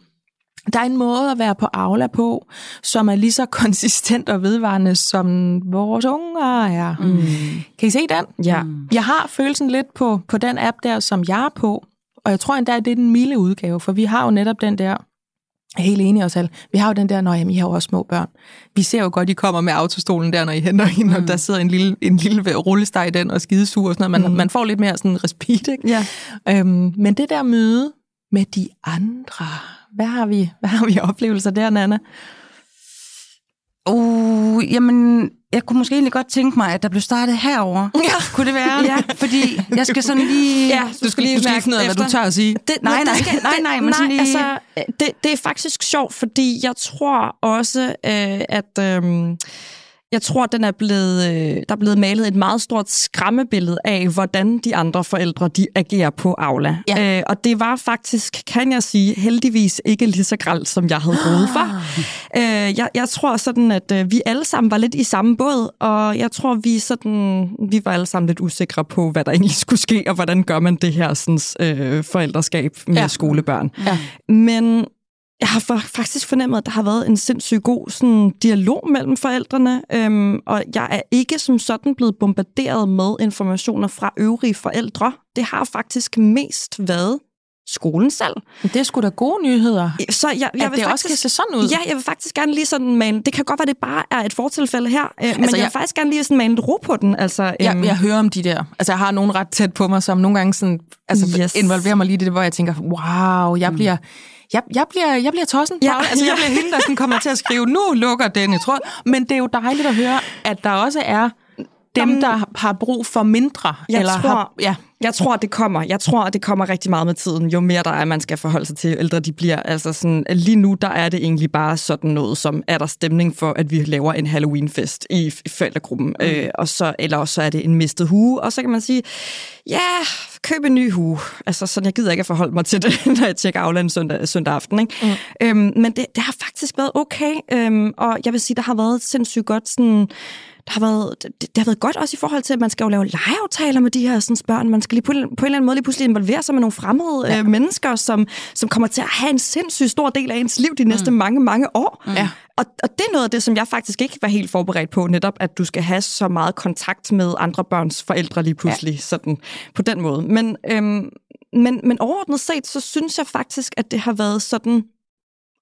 der er en måde at være på Aula på, som er lige så konsistent og vedvarende, som vores unger er. Mm. Kan I se den? Ja. Jeg har følelsen lidt på, på den app der, som jeg er på, og jeg tror endda, at det er den milde udgave, for vi har jo netop den der, helt enig også, vi har jo den der, når jamen, I har jo også små børn. Vi ser jo godt, I kommer med autostolen der, når I henter hende, mm. og der sidder en lille, en lille rullesteg i den, og skidesur og sådan noget. Man, mm. man får lidt mere sådan respit, ikke? Ja. Øhm, men det der møde med de andre, hvad har vi, hvad har vi oplevelser der, Nana? Uh, jamen, jeg kunne måske egentlig godt tænke mig, at der blev startet herover. Ja. Kunne det være? ja. Fordi jeg skal sådan lige... Ja, Du skal lige, du skal lige finde ud af, hvad du tør at sige. Det, Nej, nej, skal, nej, nej, men sådan lige- altså, det, det er faktisk sjovt, fordi jeg tror også, øh, at øh, jeg tror, den er blevet, øh, der er blevet malet et meget stort skræmmebillede af, hvordan de andre forældre de agerer på Aula. Ja. Øh, og det var faktisk, kan jeg sige, heldigvis ikke lige så gralt, som jeg havde groet for. Øh, jeg, jeg tror sådan, at øh, vi alle sammen var lidt i samme båd, og jeg tror, vi sådan, vi var alle sammen lidt usikre på, hvad der egentlig skulle ske, og hvordan gør man det her sådan, øh, forældreskab med ja. skolebørn. Ja. Men jeg har faktisk fornemmet, at der har været en sindssygt god sådan, dialog mellem forældrene, øhm, og jeg er ikke som sådan blevet bombarderet med informationer fra øvrige forældre. Det har faktisk mest været skolen selv. Det er sgu da gode nyheder. Så jeg, jeg At vil det også faktisk, kan se sådan ud. Ja, jeg vil faktisk gerne lige sådan mane, det kan godt være, det bare er et fortilfælde her, øh, altså, men jeg, jeg- vil faktisk gerne lige sådan mane ro på den. Altså, Jeg, øhm, jeg hører om de der. Altså, jeg har nogen ret tæt på mig, som nogle gange sådan, altså, Yes. involverer mig lige i det, hvor jeg tænker, wow, jeg bliver... Jeg, jeg, bliver, jeg bliver tossen, Ja, altså, jeg bliver hende, der sådan kommer til at skrive, nu lukker den i tråd. Men det er jo dejligt at høre, at der også er dem, Jamen, der har brug for mindre. Jeg eller tror- har, ja, Jeg tror, det kommer. Jeg tror, det kommer rigtig meget med tiden. Jo mere der er, man skal forholde sig til, jo ældre de bliver. Altså sådan, lige nu, der er det egentlig bare sådan noget, som er der stemning for, at vi laver en Halloween-fest i, i forældregruppen. Mm. Øh, og så, eller også så er det en mistet hue. Og så kan man sige, ja, køb en ny hue. Altså sådan, jeg gider ikke at forholde mig til det, når jeg tjekker Aula en søndag, søndag aften. Ikke? Mm. Øhm, men det, det har faktisk været okay. Øhm, og jeg vil sige, der har været sindssygt godt sådan der har været, det, det har været godt også i forhold til, at man skal jo lave legeaftaler med de her sådan, børn. Man skal lige på, en- på en eller anden måde lige pludselig involvere sig med nogle fremmede ja. øh, mennesker, som, som kommer til at have en sindssygt stor del af ens liv de næste mm. mange, mange år. Ja. Og, og det er noget af det, som jeg faktisk ikke var helt forberedt på, netop at du skal have så meget kontakt med andre børns forældre lige pludselig, ja. sådan på den måde. Men, øhm, men, men overordnet set, så synes jeg faktisk, at det har været sådan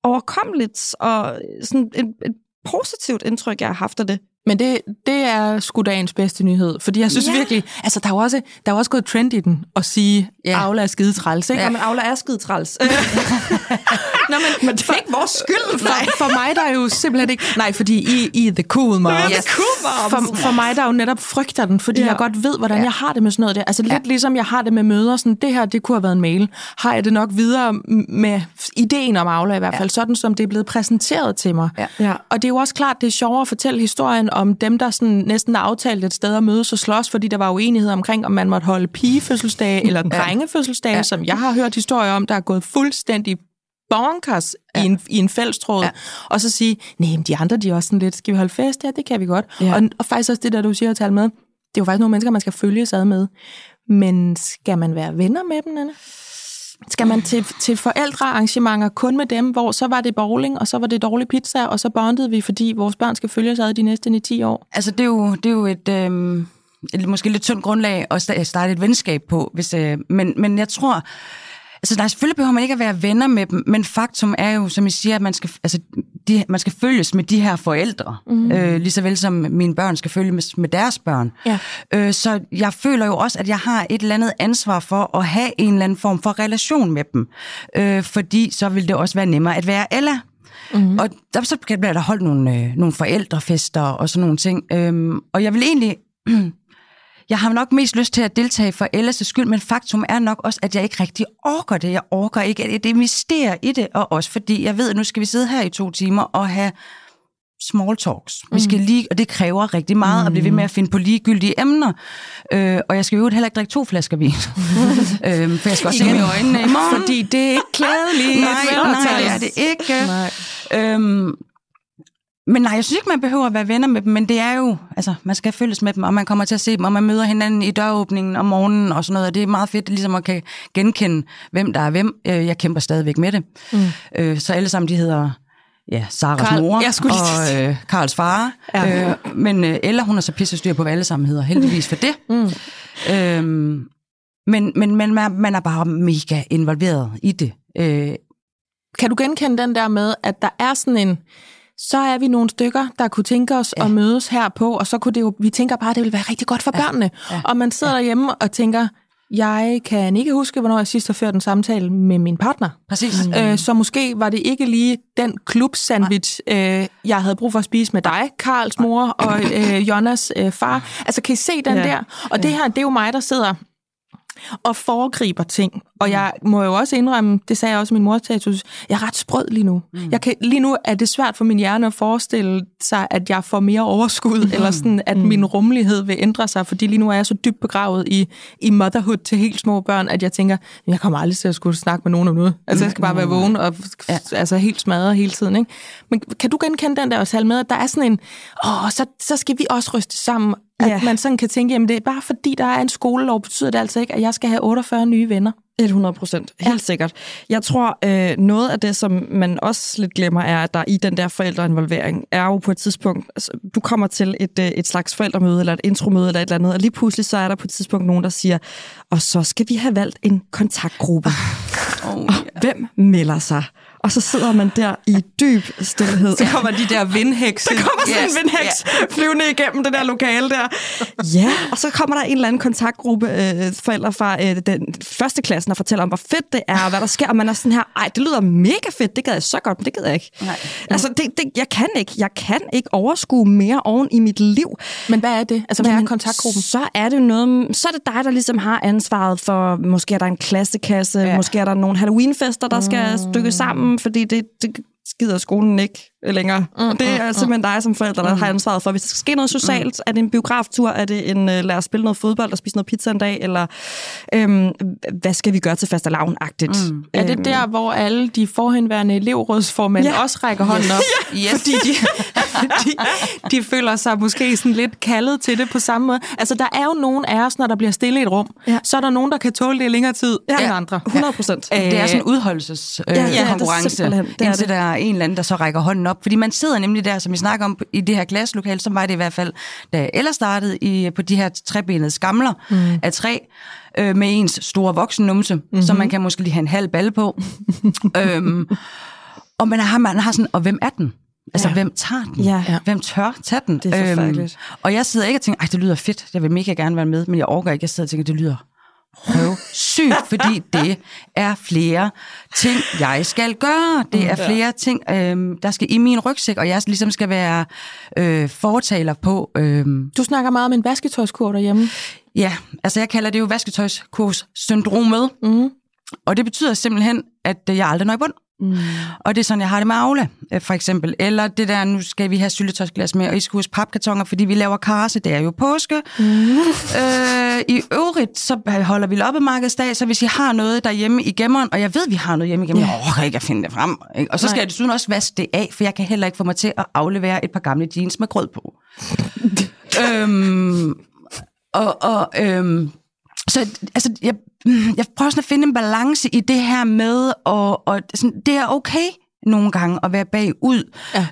overkommeligt og sådan et, et positivt indtryk, jeg har haft af det. Men det, det er sgu dagens bedste nyhed, fordi jeg synes Ja. virkelig, altså der er jo også, der er jo også gået trend i den at sige, Ja. Aula er skide træls, ikke? Ja, men Aula er skide træls. Nå, men, men det er ikke vores skyld. For, for mig der er jo simpelthen ikke... Nej, fordi I, I er the cool moms. Ja, the cool. For, for mig, der er jo netop frygter den, fordi Ja. jeg godt ved, hvordan Ja. jeg har det med sådan noget der. Altså lidt Ja. ligesom jeg har det med møder. Sådan, det her, det kunne have været en mail. Har jeg det nok videre med ideen om Aula i hvert fald, ja. sådan som det er blevet præsenteret til mig. Ja. Ja. Og det er jo også klart, det er sjovere at fortælle historien om dem, der sådan næsten aftalt et sted at mødes og slås, fordi der var uenighed omkring, om man måtte holde pigefødselsdage eller drengefødselsdage, Ja. som jeg har hørt historier om, der er gået fuldstændig bonkers ja. i, en, i en fællestråd, Ja. og så sige, nej, men de andre, de er også sådan lidt, skal vi holde fest? Ja, det kan vi godt. Ja. Og, og faktisk også det der, du siger at tale med, det er jo faktisk nogle mennesker, man skal følge sig ad med. Men skal man være venner med dem, Anna? Skal man til, til forældrearrangementer kun med dem, hvor så var det bowling, og så var det dårlig pizza, og så bondede vi, fordi vores børn skal følge sig ad de næste 9-10 år? Altså, det er jo, det er jo et, et måske lidt tyndt grundlag at sta- starte et venskab på. Hvis, øh, men, men jeg tror... Altså, nej, selvfølgelig behøver man ikke at være venner med dem, men faktum er jo, som I siger, at man skal, altså, de, man skal følges med de her forældre, mm. øh, lige så vel som mine børn skal følge med, med deres børn. Ja. Øh, så jeg føler jo også, at jeg har et eller andet ansvar for at have en eller anden form for relation med dem, øh, fordi så vil det også være nemmere at være Ella. Mm-hmm. Og der, så bliver der holdt nogle, øh, nogle forældrefester og sådan nogle ting. Øhm, og jeg vil egentlig... Jeg har nok mest lyst til at deltage for Ellas skyld, men faktum er nok også, at jeg ikke rigtig orker det. Jeg orker ikke at investere i det, og også fordi jeg ved, at nu skal vi sidde her i to timer og have small talks. Vi skal lige, og det kræver rigtig meget mm. at blive ved med at finde på ligegyldige emner. Øh, og jeg skal jo heller ikke drikke to flasker vin. øh, for jeg skal også se i øjnene i morgen. Fordi det er ikke klædeligt. Nej, nej, det er det ikke. Nej. Øhm, men nej, jeg synes ikke, man behøver at være venner med dem, men det er jo, altså, man skal følges med dem, og man kommer til at se dem, og man møder hinanden i døråbningen om morgenen og sådan noget, og det er meget fedt, ligesom at kan genkende, hvem der er hvem. Øh, Jeg kæmper stadigvæk med det. Mm. Øh, Så alle sammen, de hedder ja, Saras Karl- mor jeg skulle og øh, Karls far. Ja. Øh, men øh, Ella, hun er så pisse styr på, hvad alle sammen hedder, heldigvis for det. Mm. Øhm, men men, men man, man er bare mega involveret i det. Øh, Kan du genkende den der med, at der er sådan en, så er vi nogle stykker, der kunne tænke os ja. at mødes her på, og så kunne det jo, vi tænker bare, at det vil være rigtig godt for børnene. Ja. Og man sidder ja. derhjemme og tænker, jeg kan ikke huske, hvornår jeg sidst har ført en samtale med min partner. præcis. Mm. Øh, så måske var det ikke lige den klub-sandwich, øh, jeg havde brug for at spise med dig, Karls mor og øh, Jonas øh, far. Altså, kan I se den Ja. der? Og det her, det er jo mig, der sidder og foregriber ting. Og jeg må jo også indrømme, det sagde jeg også min morstatus, jeg er ret sprød lige nu. Mm. Jeg kan, lige nu er det svært for min hjerne at forestille sig, at jeg får mere overskud, mm. eller sådan, at mm. min rummelighed vil ændre sig, fordi lige nu er jeg så dybt begravet i, i motherhood til helt små børn, at jeg tænker, jeg kommer aldrig til at skulle snakke med nogen om noget. Altså, jeg skal bare være vågen og ja. altså, helt smadret hele tiden. Ikke? Men kan du genkende den der også, med, at der er sådan en, åh, så, så skal vi også ryste sammen, at Ja. man sådan kan tænke, jamen det er bare fordi, der er en skolelov, betyder det altså ikke, at jeg skal have 48 nye venner. 100 procent, helt ja. sikkert. Jeg tror, øh, noget af det, som man også lidt glemmer, er, at der i den der forældreinvolvering er jo på et tidspunkt, altså, du kommer til et, øh, et slags forældremøde, eller et intromøde, eller et eller andet, og lige pludselig så er der på et tidspunkt nogen, der siger, og så skal vi have valgt en kontaktgruppe. Oh, Og hvem melder sig? Og så sidder man der i dyb stillhed. Så kommer de der vindhekse. Der kommer sådan Yes, en vindhæks flyvende igennem det der lokale der. Ja, og så kommer der en eller anden kontaktgruppe øh, forældre fra øh, den første klassen og fortæller om, hvor fedt det er, og hvad der sker. Og man er sådan her, ej, det lyder mega fedt, det gad jeg så godt, men det gad jeg ikke. Nej. Altså, det, det, jeg kan ikke. Jeg kan ikke overskue mere oven i mit liv. Men hvad er det? Altså, hvad er Jamen, kontaktgruppen? Så er det noget, så er det dig, der ligesom har ansvaret for, måske er der en klassekasse, ja. måske er der nogle Halloweenfester, der skal stykkes sammen, fordi det, det skider skolen ikke længere. Mm, og det er simpelthen dig som forælder, der mm. har ansvaret for, hvis der skal ske noget socialt, mm. er det en biograftur, er det en, uh, lad os spille noget fodbold og spise noget pizza en dag, eller øhm, hvad skal vi gøre til fastelavn-agtigt? Mm. Er det der, hvor alle de forhenværende elevrådsformænd Ja. ja. også rækker hånden op? Yes. Fordi de, de, de føler sig måske sådan lidt kaldet til det på samme måde. Altså, der er jo nogen af os, når der bliver stille i et rum, Ja. ja. så er der nogen, der kan tåle det i længere tid Ja. ja. end andre. 100 procent. Det er sådan en udholdelseskonkurrence, øh, Ja, ja, det er det er indtil det. der er en eller anden, der så rækker hånden op. Fordi man sidder nemlig der, som vi snakker om i det her klasselokale, som var det i hvert fald, da Ella startede i, på de her trebenede skamler mm. af træ, øh, med ens store voksennumse, mm-hmm. som man kan måske lige have en halv balle på. øhm, og man har, man har sådan, og hvem er den? Altså, ja. hvem tager den? Ja. Hvem tør tage den? Det er forfærdeligt. og jeg sidder ikke og tænker, ej, det lyder fedt, jeg vil mega gerne være med, men jeg overgår ikke. Jeg sidder og tænker, det lyder røv sygt, fordi det er flere ting, jeg skal gøre. Det er flere ting, øhm, der skal i min rygsæk, og jeg ligesom skal være øh, fortaler på. Øhm, Du snakker meget om en vasketøjskur derhjemme. ja, altså jeg kalder det jo vasketøjskurs-syndromet. Mm. Og det betyder simpelthen, at øh, jeg aldrig når i bund. Mm. Og det er sådan, jeg har det med Aula, øh, for eksempel. Eller det der, nu skal vi have syltetøjsglas med, og I skal huske papkartoner, fordi vi laver karse, det er jo påske. Mm. Øh, I øvrigt, så holder vi loppemarkedsdag, så hvis I har noget derhjemme i gemmeren, og jeg ved, vi har noget hjemme i gemmeren, jeg orker ikke at finde det frem. Ikke? Og så skal Nej. jeg desuden også vaske det af, for jeg kan heller ikke få mig til at aflevere et par gamle jeans med grød på. øhm, og, og øhm, så altså, jeg, jeg prøver sådan at finde en balance i det her med, og, og sådan, det er okay nogle gange at være bagud. Ja.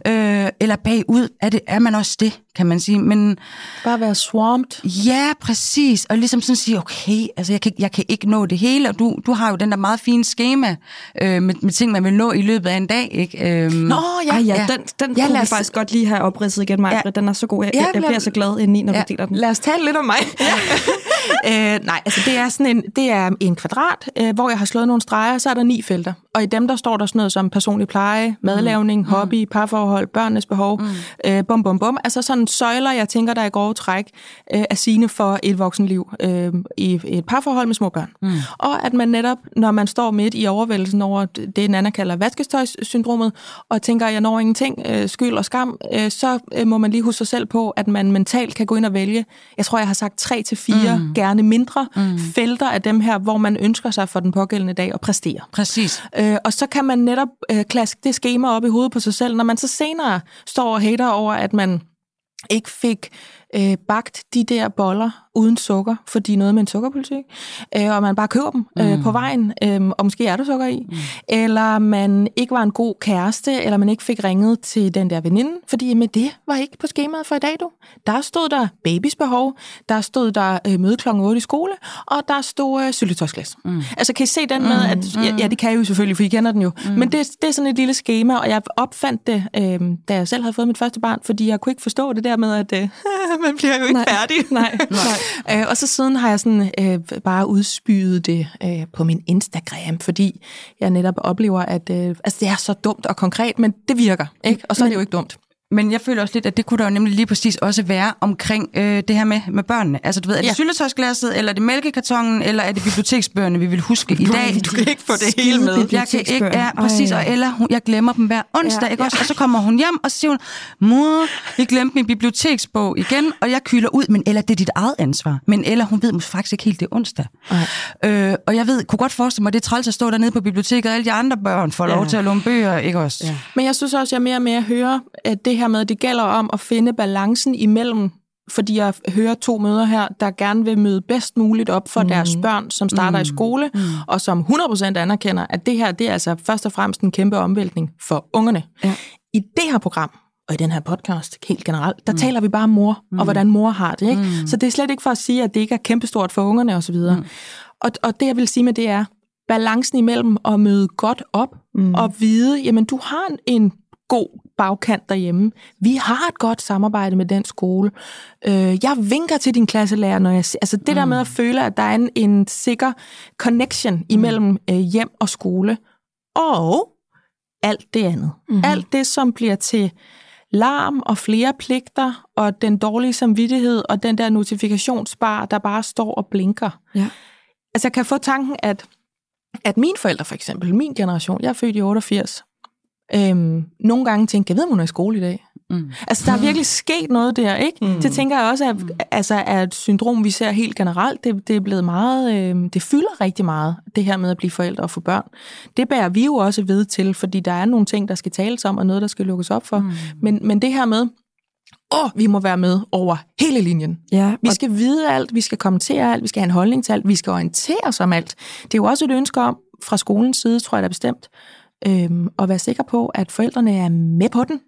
Øh, eller bagud, er, det, er man også det, kan man sige. Men Bare være swamped. ja, præcis. Og ligesom sådan sige, okay, altså jeg kan, jeg kan ikke nå det hele, og du, du har jo den der meget fine schema øh, med, med ting, man vil nå i løbet af en dag. Ikke? Øhm, Nå, ja. Ej, ja, Ja. den, den Ja, kunne vi os- faktisk godt lige have opridset igen, Maja. Ja. Den er så god. Jeg, Ja, jeg, lad- bliver så glad indeni, når Ja. du deler den. Lad os tale lidt om mig. Ja. øh, nej, altså det er sådan en, det er en kvadrat, øh, hvor jeg har slået nogle streger, så er der ni felter. Og i dem, der står der sådan noget som personlig pleje, madlavning, mm. hobby, parforhold, børnenes behov, mm. øh, bum, bum, bum. Altså sådan søjler, jeg tænker, der er i grove træk øh, er sine for et voksenliv øh, i et parforhold med små børn. Mm. Og at man netop, når man står midt i overvældelsen over det, Nana kalder vaskestøjssyndromet, og tænker, jeg når ingenting, øh, skyld og skam, øh, så øh, må man lige huske sig selv på, at man mentalt kan gå ind og vælge. Jeg tror, jeg har sagt tre til fire mm. Gerne mindre mm. felter af dem her, hvor man ønsker sig for den pågældende dag at præstere. Præcis. Øh, og så kan man netop øh, klaske det schema op i hovedet på sig selv, når man så senere står og hater over, at man ikke fik øh, bagt de der boller uden sukker, fordi noget med en sukkerpolitik, øh, og man bare køber dem øh, mm. på vejen, øh, og måske er der sukker i, mm. eller man ikke var en god kæreste, eller man ikke fik ringet til den der veninde, fordi med det var ikke på skemaet for i dag, du. Der stod der babys behov, der stod der øh, møde klokken 8 i skole, og der stod øh, syltetøjsglas. Mm. Altså kan I se den med, at mm. ja, ja, det kan I jo selvfølgelig, for I kender den jo, mm. men det, det er sådan et lille schema, og jeg opfandt det, øh, da jeg selv havde fået mit første barn, fordi jeg kunne ikke forstå det der med, at øh, man bliver jo ikke Nej. færdig. Nej, nej. Øh, og så siden har jeg sådan øh, bare udspyet det øh, på min Instagram, fordi jeg netop oplever, at øh, altså, det er så dumt og konkret, men det virker, ikke? Og så er det jo ikke dumt. Men jeg føler også lidt, at det kunne der jo nemlig lige præcis også være omkring øh, det her med, med børnene. Altså, du ved, er det Ja. ja. syltetøjsglasset, eller er det mælkekartongen, eller er det biblioteksbøgerne, vi vil huske i dag? Du kan ikke få det hele med. Jeg kan ikke, ja, præcis, og Ella, hun, jeg glemmer dem hver onsdag, Ja, ja, ikke også? Og så kommer hun hjem, og så siger hun, mor, vi glemte min biblioteksbog igen, og jeg kyler ud, men Ella, det er dit eget ansvar. Men Ella, hun ved måske faktisk ikke helt, det er onsdag. Øh, og jeg ved, kunne godt forestille mig, at det er træls at stå dernede på biblioteket, og alle de andre børn får lov Ja. til at låne bøger, ikke også? Ja. Men jeg synes også, jeg mere og mere hører, at det her med, at det gælder om at finde balancen imellem, fordi jeg hører to møder her, der gerne vil møde bedst muligt op for mm. deres børn, som starter mm. i skole, mm. og som 100% anerkender, at det her, det er altså først og fremmest en kæmpe omvæltning for ungerne. Ja. I det her program, og i den her podcast helt generelt, der mm. taler vi bare om mor, mm. og hvordan mor har det. Ikke? Mm. Så det er slet ikke for at sige, at det ikke er kæmpestort for ungerne osv. Mm. Og, og det, jeg vil sige med det er, balancen imellem at møde godt op, mm. og vide, jamen du har en god bagkant derhjemme. Vi har et godt samarbejde med den skole. Øh, jeg vinker til din klasselærer, når jeg... Altså det mm. der med at føle, at der er en, en sikker connection imellem øh, hjem og skole. Og alt det andet. Mm-hmm. Alt det, som bliver til larm og flere pligter, og den dårlige samvittighed, og den der notifikationsbar, der bare står og blinker. Ja. Altså jeg kan få tanken, at, at mine forældre for eksempel, min generation, jeg er født i 88, øhm, nogle gange tænker, jeg ved, om hun er i skole i dag. Mm. Altså, der er virkelig sket noget der, ikke? Mm. Det tænker jeg også er, altså, er et syndrom, vi ser helt generelt. Det, det er blevet meget, øh, det fylder rigtig meget, det her med at blive forældre og få børn. Det bærer vi jo også ved til, fordi der er nogle ting, der skal tales om, og noget, der skal lukkes op for. Mm. Men, men det her med, åh, vi må være med over hele linjen. Ja, Vi skal vide alt, vi skal kommentere alt, vi skal have en holdning til alt, vi skal orientere os om alt. Det er jo også et ønske om, fra skolens side, tror jeg, er bestemt, øhm, at være sikker på, at forældrene er med på den.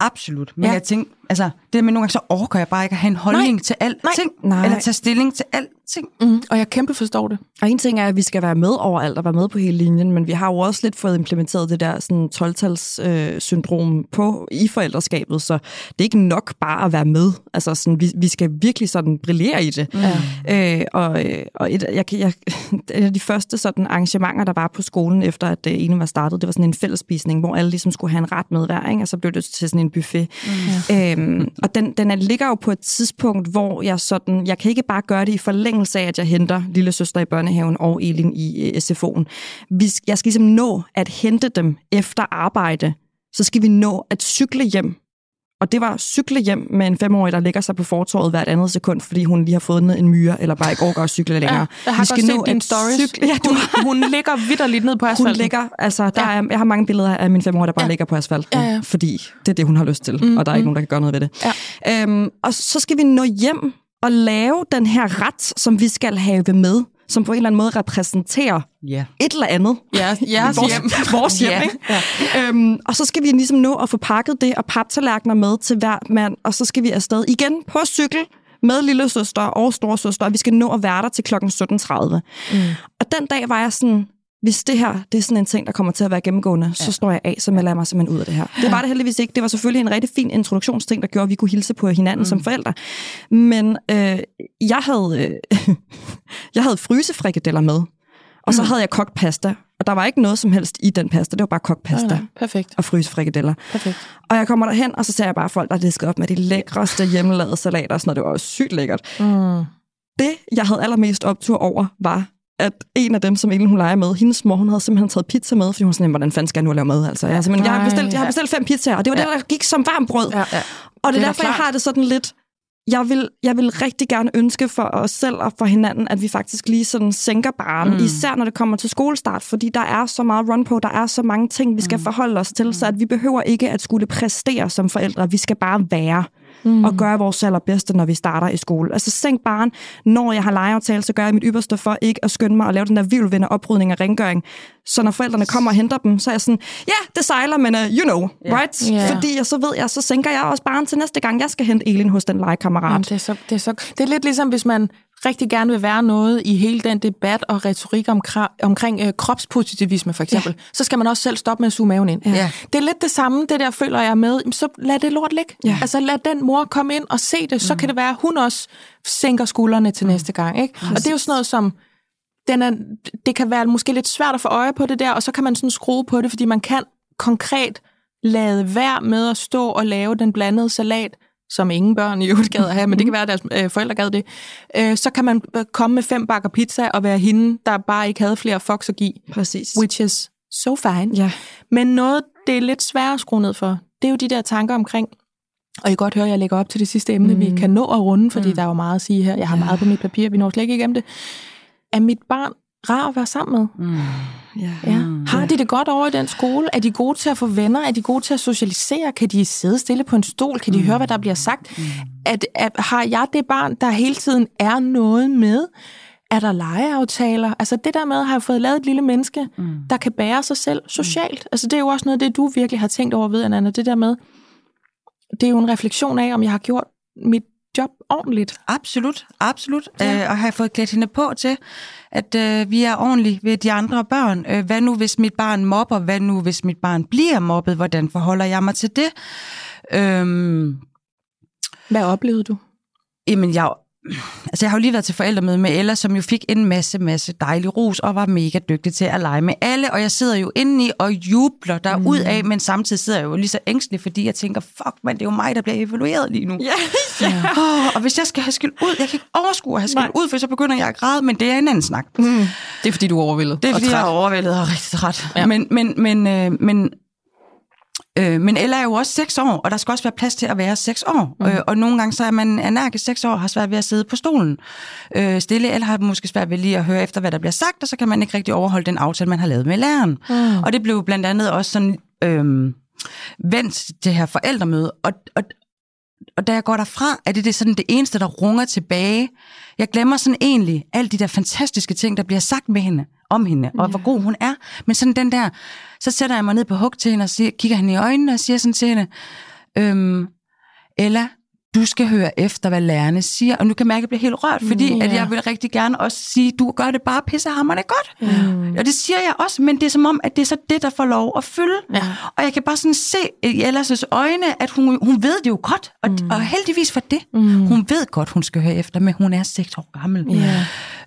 Absolut. Men Ja. jeg tænker, altså, det med nogle gange, så overgår jeg bare ikke at have en holdning Nej. til alting. Nej. Eller tage stilling til alting. Mm, og jeg kæmpe forstår det. Og en ting er, at vi skal være med overalt og være med på hele linjen, men vi har jo også lidt fået implementeret det der sådan 12-tals øh, syndrom på i forældreskabet, så det er ikke nok bare at være med. Altså sådan, vi, vi skal virkelig sådan brillere i det. Ja. Øh, og øh, og et, jeg, jeg, et af de første sådan arrangementer, der var på skolen, efter at det ene var startet, det var sådan en fællesspisning, hvor alle ligesom skulle have en ret med hver, ikke? og så blev det til sådan en buffet. Mm. Øhm, og den, den er, ligger jo på et tidspunkt, hvor jeg sådan, jeg kan ikke bare gøre det i forlængelse af, at jeg henter lille søster i børnehaven og Elin i øh, SFO'en. Vi, jeg skal ligesom nå at hente dem efter arbejde, så skal vi nå at cykle hjem og det var cykle hjem med en femårig, der ligger sig på fortorvet hvert andet sekund, fordi hun lige har fået en myre, eller bare ikke overgår at cykle længere. Ja, jeg har Vi godt set dine stories. Cykle. Ja, du hun, hun ligger vidderligt ned på hun asfalten. ligger, altså, der Ja. er, jeg har mange billeder af min femårige, der bare Ja. ligger på asfalten, Ja, ja. fordi det er det, hun har lyst til, mm, og der er ikke nogen, der kan gøre noget ved det. Ja. Øhm, og så skal vi nå hjem og lave den her ret, som vi skal have med, som på en eller anden måde repræsenterer Ja. et eller andet. Jeres, jeres vores, hjem. Vores hjem, ikke? Ja. Øhm, og så skal vi ligesom nå at få pakket det og paptallerkener med til hver mand, og så skal vi afsted igen på cykel med lille søster og storesøster, og vi skal nå at være der til klokken 17.30. Mm. Og den dag var jeg sådan, hvis det her det er sådan en ting, der kommer til at være gennemgående, ja. så står jeg af, så melder jeg mig simpelthen ud af det her. Det var det heldigvis ikke. Det var selvfølgelig en rigtig fin introduktionsting, der gjorde, at vi kunne hilse på hinanden mm. som forældre. Men øh, jeg havde, øh, jeg havde frysefrikadeller med, og så havde jeg kogt pasta, og der var ikke noget som helst i den pasta, det var bare kogt pasta Ja, perfekt. og frysefrikadeller. perfekt. Og jeg kommer derhen, og så ser jeg bare folk, der er disket op med de lækreste hjemmelavede salater og sådan noget. Det var jo sygt lækkert. Mm. Det, jeg havde allermest optur over, var, at en af dem, som Ellen hun leger med, hendes mor, hun havde simpelthen taget pizza med, fordi hun sådan, hvordan fanden skal jeg nu lave mad? Altså, jeg, simpelthen, jeg, har bestilt, jeg har bestilt fem pizzaer, og det var ja. det, der gik som varmt brød. Ja, ja. Og det Det er er derfor, jeg har det sådan lidt, jeg vil, jeg vil rigtig gerne ønske for os selv og for hinanden, at vi faktisk lige sådan sænker barn, mm. især når det kommer til skolestart, fordi der er så meget run på, der er så mange ting, vi skal mm. forholde os til, mm. så at vi behøver ikke at skulle præstere som forældre, vi skal bare være mm. og gøre vores allerbedste, når vi starter i skole. Altså sænk barn, når jeg har legeaftale, så gør jeg mit ypperste for ikke at skynde mig og lave den der vildvinde oprydning og rengøring. Så når forældrene kommer og henter dem, så er jeg sådan, ja, yeah, det sejler, men uh, you know, yeah. right? Yeah. Fordi jeg, så ved jeg, så sænker jeg også barn til næste gang, jeg skal hente Elin hos den legekammerat. Jamen, det, er så, det, er så, det er lidt ligesom, hvis man rigtig gerne vil være noget i hele den debat og retorik omkring, omkring øh, kropspositivisme for eksempel, ja. så skal man også selv stoppe med at suge maven ind. Ja. Det er lidt det samme, det der føler jeg med, så lad det lort ligge. Ja. Altså lad den mor komme ind og se det, så mm. kan det være, at hun også sænker skuldrene til mm. næste gang. Ikke? Og det er jo sådan noget som, den er, det kan være måske lidt svært at få øje på det der, og så kan man sådan skrue på det, fordi man kan konkret lade være med at stå og lave den blandede salat, som ingen børn i øvrigt gad at have, men det kan være, at deres øh, forældre gad det, øh, så kan man øh, komme med fem bakker pizza og være hende, der bare ikke havde flere fox at give. Præcis. Which is so fine. Ja. Men noget, det er lidt svært at skrue ned for, det er jo de der tanker omkring, og I kan godt høre, at jeg lægger op til det sidste emne, mm. vi kan nå at runde, fordi mm. der er jo meget at sige her. Jeg har ja. meget på mit papir, vi når slet ikke igennem det. Er mit barn rar at være sammen med? Mm. Ja. Ja. Har de det godt over i den skole? Er de gode til at få venner? Er de gode til at socialisere? Kan de sidde stille på en stol? Kan de mm. høre, hvad der bliver sagt? Mm. At, at, har jeg det barn, der hele tiden er noget med? Er der legeaftaler? Altså det der med, har jeg fået lavet et lille menneske, mm. der kan bære sig selv socialt? Mm. Altså det er jo også noget det, du virkelig har tænkt over ved, Anna. Det der med, det er jo en refleksion af, om jeg har gjort mit job ordentligt. Absolut, absolut. Ja. Øh, og har fået klædt hende på til, at øh, vi er ordentlige ved de andre børn. Øh, hvad nu, hvis mit barn mobber? Hvad nu, hvis mit barn bliver mobbet? Hvordan forholder jeg mig til det? Øh, hvad oplevede du? Jamen, jeg altså jeg har jo lige været til forældremøde med Ella, som jo fik en masse, masse dejlig ros og var mega dygtig til at lege med alle, og jeg sidder jo inde i og jubler der mm. ud af, men samtidig sidder jeg jo lige så ængstelig, fordi jeg tænker, fuck man, det er jo mig, der bliver evalueret lige nu. Ja, ja. Oh, og hvis jeg skal have skilt ud, jeg kan ikke overskue at have skilt ud, for så begynder jeg at græde, men det er en anden snak. Mm. Det er fordi, du er overvældet. Det er fordi, jeg er overvældet og rigtig træt. Ja. Men, men, men, øh, men Øh, men Ella er jo også seks år, og der skal også være plads til at være seks år. Mm. Øh, og nogle gange så er man energisk seks år har svært ved at sidde på stolen øh, stille, eller har måske svært ved lige at høre efter, hvad der bliver sagt, og så kan man ikke rigtig overholde den aftale, man har lavet med læreren. Mm. Og det blev blandt andet også sådan øh, vendt det her forældremøde, og, og, og da jeg går derfra, er det, det sådan det eneste, der runger tilbage. Jeg glemmer sådan egentlig alle de der fantastiske ting, der bliver sagt med hende, om hende, og ja. hvor god hun er. Men sådan den der, så sætter jeg mig ned på hug til hende og siger, kigger hende i øjnene og siger sådan til hende, øhm, Ella, du skal høre efter, hvad lærerne siger. Og nu kan jeg mærke, at jeg bliver helt rørt, fordi mm, yeah. at jeg vil rigtig gerne også sige, du gør det bare pissehammerende godt. Mm. Og det siger jeg også, men det er som om, at det er så det, der får lov at fylde. Ja. Og jeg kan bare sådan se i Ellas øjne, at hun, hun ved det jo godt. Og, mm. og heldigvis for det. Mm. Hun ved godt, hun skal høre efter, men hun er 6 år gammel. Yeah.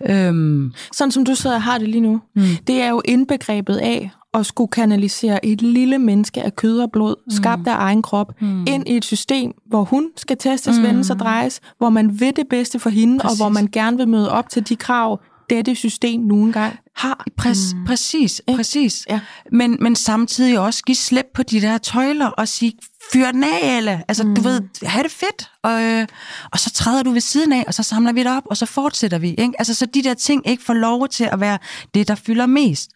Øhm. Sådan som du sidder og har det lige nu, mm. det er jo indbegrebet af at skulle kanalisere et lille menneske af kød og blod, mm. skabt af egen krop, mm. ind i et system, hvor hun skal testes, mm. vendes og drejes, hvor man vil det bedste for hende, Præcis. og hvor man gerne vil møde op til de krav, dette system nu engang har. Præ- mm. Præcis, præcis. Ja. Men, men samtidig også give slip på de der tøjler og sige, fyr den af, eller altså mm. du ved, have det fedt, og, øh, og så træder du ved siden af, og så samler vi det op, og så fortsætter vi. Ikke? Altså så de der ting ikke får lov til at være det, der fylder mest.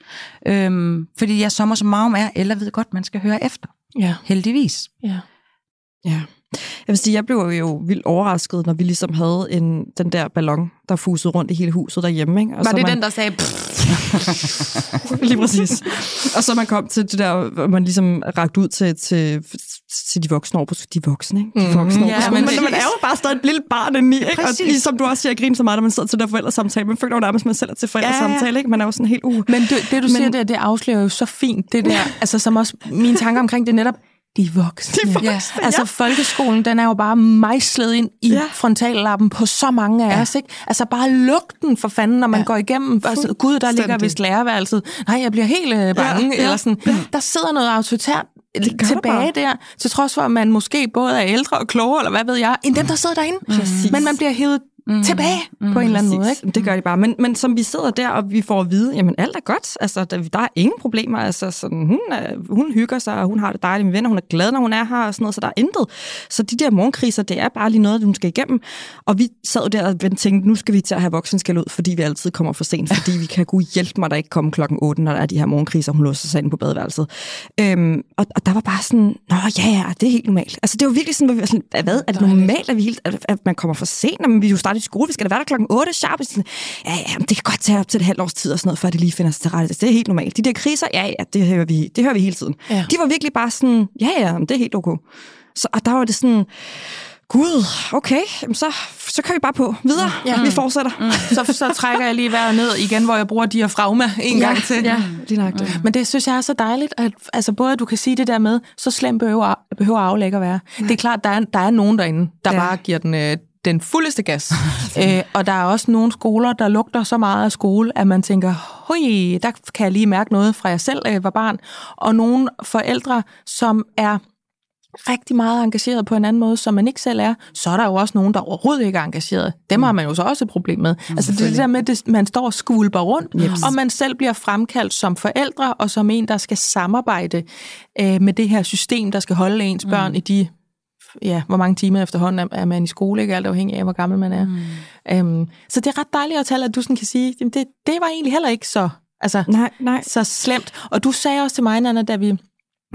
Øhm, fordi jeg sommer som meget er, eller ved godt, man skal høre efter. Ja. Heldigvis. Ja. Ja. Jeg vil sige, jeg blev jo vildt overrasket, når vi ligesom havde en, den der ballon, der fusede rundt i hele huset derhjemme. Ikke? Og Var så det man... den, der sagde... Lige præcis. Og så man kom til det der, hvor man ligesom rakte ud til, til, til de voksne over på de voksne, ikke? De voksne mm, ja, men, men, man er jo bare stadig et lille barn indeni, ikke? Præcis. Og ligesom du også siger, jeg griner så meget, når man sidder til der forældresamtale. Man føler jo nærmest, man selv er til forældresamtale, ja, ja. ikke? Man er jo sådan helt uh. Men det, det du men, siger der, det afslører jo så fint, det der, altså som også mine tanker omkring det netop, de voksne. De voksne, ja. Altså folkeskolen, den er jo bare mejslet ind i ja. frontallappen på så mange af ja. os. Ikke? Altså bare lugten for fanden, når man ja. går igennem. Altså, Gud, der ligger vist lærerværelset. Nej, jeg bliver helt øh, bange. Ja. Ja. Eller sådan. Ja. Der sidder noget autoritært tilbage der, til trods for, at man måske både er ældre og klogere, eller hvad ved jeg, end dem, der sidder derinde. Mm. Men man bliver hævet mm. tilbage mm. på en eller anden måde. Ikke? Det gør de bare. Men, men som vi sidder der, og vi får at vide, jamen alt er godt. Altså, der, der er ingen problemer. Altså, sådan, hun, er, hun hygger sig, og hun har det dejligt med venner. Hun er glad, når hun er her, og sådan noget, så der er intet. Så de der morgenkriser, det er bare lige noget, hun skal igennem. Og vi sad der og tænkte, nu skal vi til at have voksenskal ud, fordi vi altid kommer for sent. Fordi vi kan kunne hjælpe mig, der ikke kommer klokken 8, når der er de her morgenkriser, hun låser sig ind på badeværelset. Øhm, og, og, der var bare sådan, nå ja, ja, det er helt normalt. Altså, det var virkelig sådan, sådan, hvad, er det normalt, at, vi helt, at, at man kommer for sent, når vi jo starter i skole? Vi skal da være der klokken 8 sharp. Ja, ja, det kan godt tage op til et halvt års tid og sådan noget, før det lige finder sig til rette. Det er helt normalt. De der kriser, ja, ja, det hører vi, det hører vi hele tiden. Ja. De var virkelig bare sådan, ja, ja, det er helt okay. Så, og der var det sådan, Gud, okay, så, så kører vi bare på videre. Ja. Vi fortsætter. Mm. Så, så trækker jeg lige vejret ned igen, hvor jeg bruger diafragma en ja, gang til. Ja, lige nok det. Mm. Men det synes jeg er så dejligt, at altså, både at du kan sige det der med, så slemt behøver, behøver aflæg at være. Ja. Det er klart, der er, der er nogen derinde, der ja. bare giver den, øh, den fuldeste gas. Æ, øh, og der er også nogle skoler, der lugter så meget af skole, at man tænker, hui, der kan jeg lige mærke noget fra jeg selv øh, var barn. Og nogle forældre, som er rigtig meget engageret på en anden måde, som man ikke selv er, så er der jo også nogen, der overhovedet ikke er engageret. Dem mm. har man jo så også et problem med. Mm, altså det der med, at man står og skvulper rundt, yes. og man selv bliver fremkaldt som forældre, og som en, der skal samarbejde øh, med det her system, der skal holde ens børn mm. i de ja, hvor mange timer efterhånden er man i skole, ikke alt afhængig af, hvor gammel man er. Mm. Øhm, så det er ret dejligt at tale, at du sådan kan sige, det, det var egentlig heller ikke så, altså, nej, nej. så slemt. Og du sagde også til mig, Nana, da vi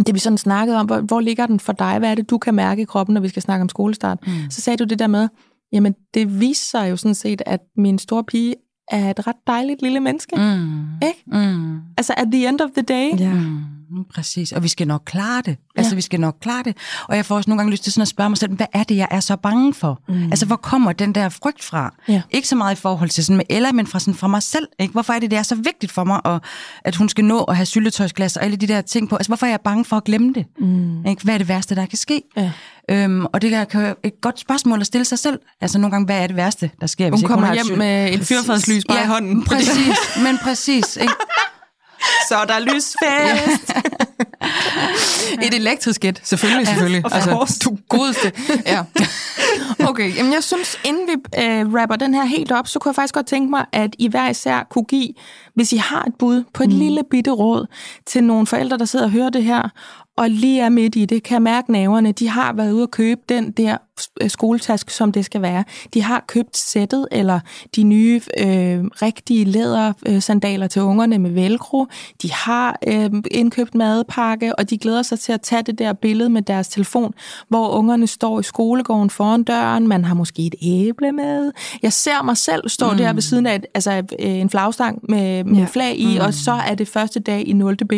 det vi sådan snakkede om, hvor, hvor ligger den for dig? Hvad er det, du kan mærke i kroppen, når vi skal snakke om skolestart? Mm. Så sagde du det der med, jamen det viser sig jo sådan set, at min store pige er et ret dejligt lille menneske. Mm. Ikke? Mm. Altså at the end of the day. Ja. Mm. Præcis, og vi skal nok klare det. Ja. Altså, vi skal nok klare det. Og jeg får også nogle gange lyst til sådan at spørge mig selv, hvad er det, jeg er så bange for? Mm. Altså, hvor kommer den der frygt fra? Ja. Ikke så meget i forhold til sådan med Ella, men fra, sådan fra mig selv. Ikke? Hvorfor er det, det er så vigtigt for mig, at, at hun skal nå at have syltetøjsglas og alle de der ting på? Altså, hvorfor er jeg bange for at glemme det? Mm. Ikke? Hvad er det værste, der kan ske? Ja. Øhm, og det kan være et godt spørgsmål at stille sig selv. Altså nogle gange, hvad er det værste, der sker? Hvis hun kommer ikke, hun hjem med et fyrfadslys bare ja, i hånden. Præcis, men præcis. Ikke? Så er der lysfest. et elektrisk et, selvfølgelig, ja, selvfølgelig. Altså, du godeste. Ja. Okay, jamen jeg synes, inden vi øh, rapper den her helt op, så kunne jeg faktisk godt tænke mig, at I hver især kunne give, hvis I har et bud på et mm. lille bitte råd til nogle forældre, der sidder og hører det her, og lige er midt i det, kan mærke naverne. De har været ude og købe den der skoletaske, som det skal være. De har købt sættet, eller de nye øh, rigtige lædersandaler til ungerne med velcro. De har øh, indkøbt madpakke, og de glæder sig til at tage det der billede med deres telefon, hvor ungerne står i skolegården foran døren. Man har måske et æble med. Jeg ser mig selv stå mm. der ved siden af et, altså, øh, en flagstang med, med ja. flag i, mm. og så er det første dag i 0. B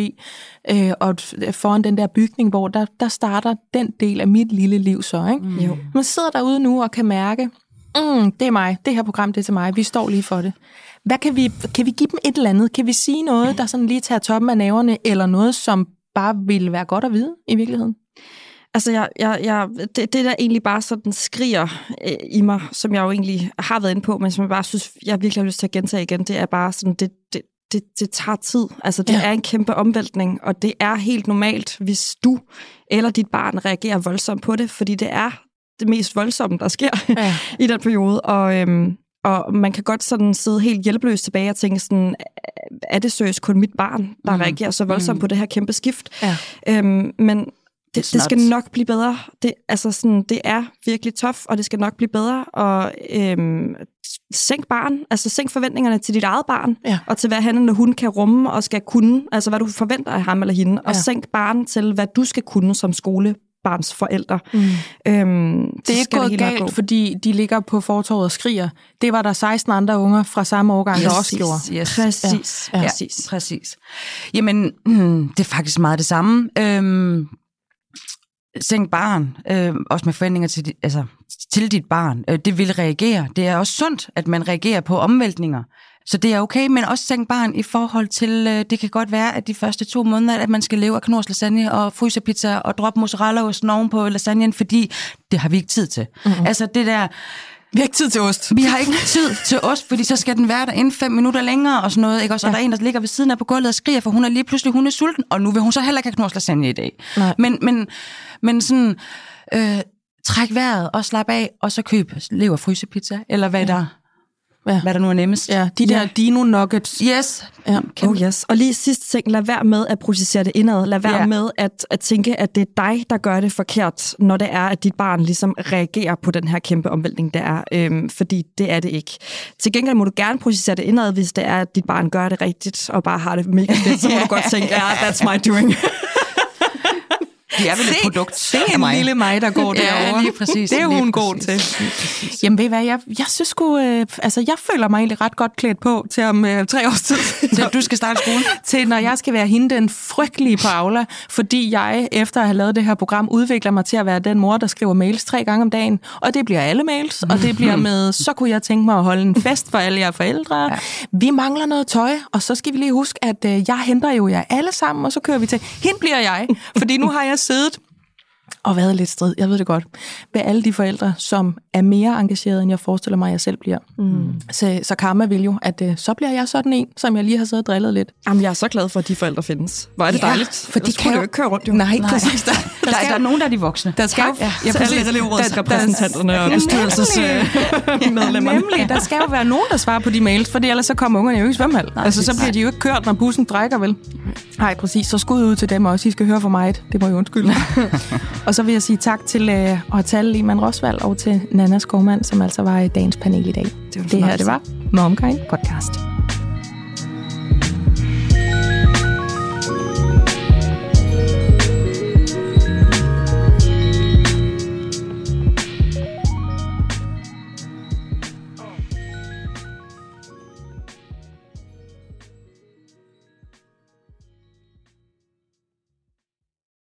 øh, og foran den der bygning, hvor der, der starter den del af mit lille liv så. Ikke? Mm. Jo. Man sidder derude nu og kan mærke, mm, det er mig, det her program det er til mig, vi står lige for det. Hvad kan vi, kan vi give dem et eller andet? Kan vi sige noget, der sådan lige tager toppen af naverne, eller noget, som bare ville være godt at vide i virkeligheden? Altså, jeg, jeg, jeg, det, det, der egentlig bare sådan skriger øh, i mig, som jeg jo egentlig har været inde på, men som jeg bare synes, jeg virkelig har lyst til at gentage igen, det er bare sådan, det, det, det, det tager tid. Altså, det ja. er en kæmpe omvæltning, og det er helt normalt, hvis du eller dit barn reagerer voldsomt på det, fordi det er det mest voldsomme, der sker ja. i den periode. Og, øhm, og man kan godt sådan sidde helt hjælpeløst tilbage og tænke sådan, er det seriøst kun mit barn, der mm. reagerer så voldsomt mm. på det her kæmpe skift? Ja. Øhm, men det, det skal nok blive bedre. Det, altså sådan, det er virkelig tof, og det skal nok blive bedre. Og øhm, sænk barn, altså sænk forventningerne til dit eget barn, ja. og til hvad han eller hun kan rumme og skal kunne, altså hvad du forventer af ham eller hende, og ja. sænk barn til, hvad du skal kunne som skole barns forældre. Mm. Øhm, det er ikke gået galt, gå. fordi de ligger på fortorvet og skriger. Det var der 16 andre unger fra samme årgang, yes, der også gjorde. Yes. Præcis. Ja. Ja. Præcis. Præcis. Jamen, det er faktisk meget det samme. Øhm, sænk barn, øh, også med forventninger til, altså, til dit barn, øh, det vil reagere. Det er også sundt, at man reagerer på omvæltninger. Så det er okay, men også sænk barn i forhold til, øh, det kan godt være, at de første to måneder, at man skal leve af knors lasagne og frysepizza og droppe mozzarella og oven på lasagnen, fordi det har vi ikke tid til. Mm-hmm. Altså det der, vi har ikke tid til ost. Vi har ikke tid til ost, fordi så skal den være der inden fem minutter længere og sådan noget. Ikke? Og så ja. er der en, der ligger ved siden af på gulvet og skriger, for hun er lige pludselig hun er sulten, og nu vil hun så heller ikke have knors lasagne i dag. Nej. Men, men, men sådan, øh, træk vejret og slap af, og så køb lever frysepizza, eller hvad, der, Ja. hvad der nu er nemmest. Ja, de der Ja. dino nuggets. Yes. Ja. Oh yes. Og lige sidste ting, lad være med at processere det indad. Lad være Ja. yeah. med at, at tænke, at det er dig, der gør det forkert, når det er, at dit barn ligesom reagerer på den her kæmpe omvæltning, der er. Øhm, fordi det er det ikke. Til gengæld må du gerne processere det indad, hvis det er, at dit barn gør det rigtigt, og bare har det mega fedt. Så må du godt tænke, ja, that's my doing. De er vel et produkt af en mig. lille mig, der går Ja, derovre. lige præcis. Det er Lige hun god til. Jamen ved I hvad, jeg, jeg synes sgu, øh, altså jeg føler mig egentlig ret godt klædt på til om øh, tre års tid. Så du skal starte skolen? til når jeg skal være hende den frygtelige på Aula, fordi jeg efter at have lavet det her program udvikler mig til at være den mor, der skriver mails tre gange om dagen. Og det bliver alle mails, og det bliver med, så kunne jeg tænke mig at holde en fest for alle jer forældre. Ja. Vi mangler noget tøj, og så skal vi lige huske, at øh, jeg henter jo jer alle sammen, og så kører vi til, hende bliver jeg, fordi nu har jeg siddet og været lidt strid, jeg ved det godt, ved alle de forældre, som er mere engagerede, end jeg forestiller mig, at jeg selv bliver. Mm. Så, så karma vil jo, at øh, så bliver jeg sådan en, som jeg lige har siddet og drillet lidt. Jamen, jeg er så glad for, at de forældre findes. Hvor er det Ja, dejligt. for de kan jo- ikke køre rundt, jo. Nej, Nej. præcis. Der, Der, der er nogen, der er de voksne. der skal jo, Ja, ja, så alle elevrådsrepræsentanterne og Ja, bestyrelsesmedlemmerne. Nemlig, der skal jo være nogen, der svarer på de mails, for ellers så kommer ungerne jo ikke i svømmehal. Altså, så bliver de jo ikke kørt, når bussen trækker, vel? Nej, præcis. Så skud ud til dem også. I skal høre for mig. Det må jeg undskylde. og så vil jeg sige tak til øh, og til Lehmann Rosvald og til Nana Skovmand, som altså var i dagens panel i dag. Det, var det her, det var Momkind Podcast.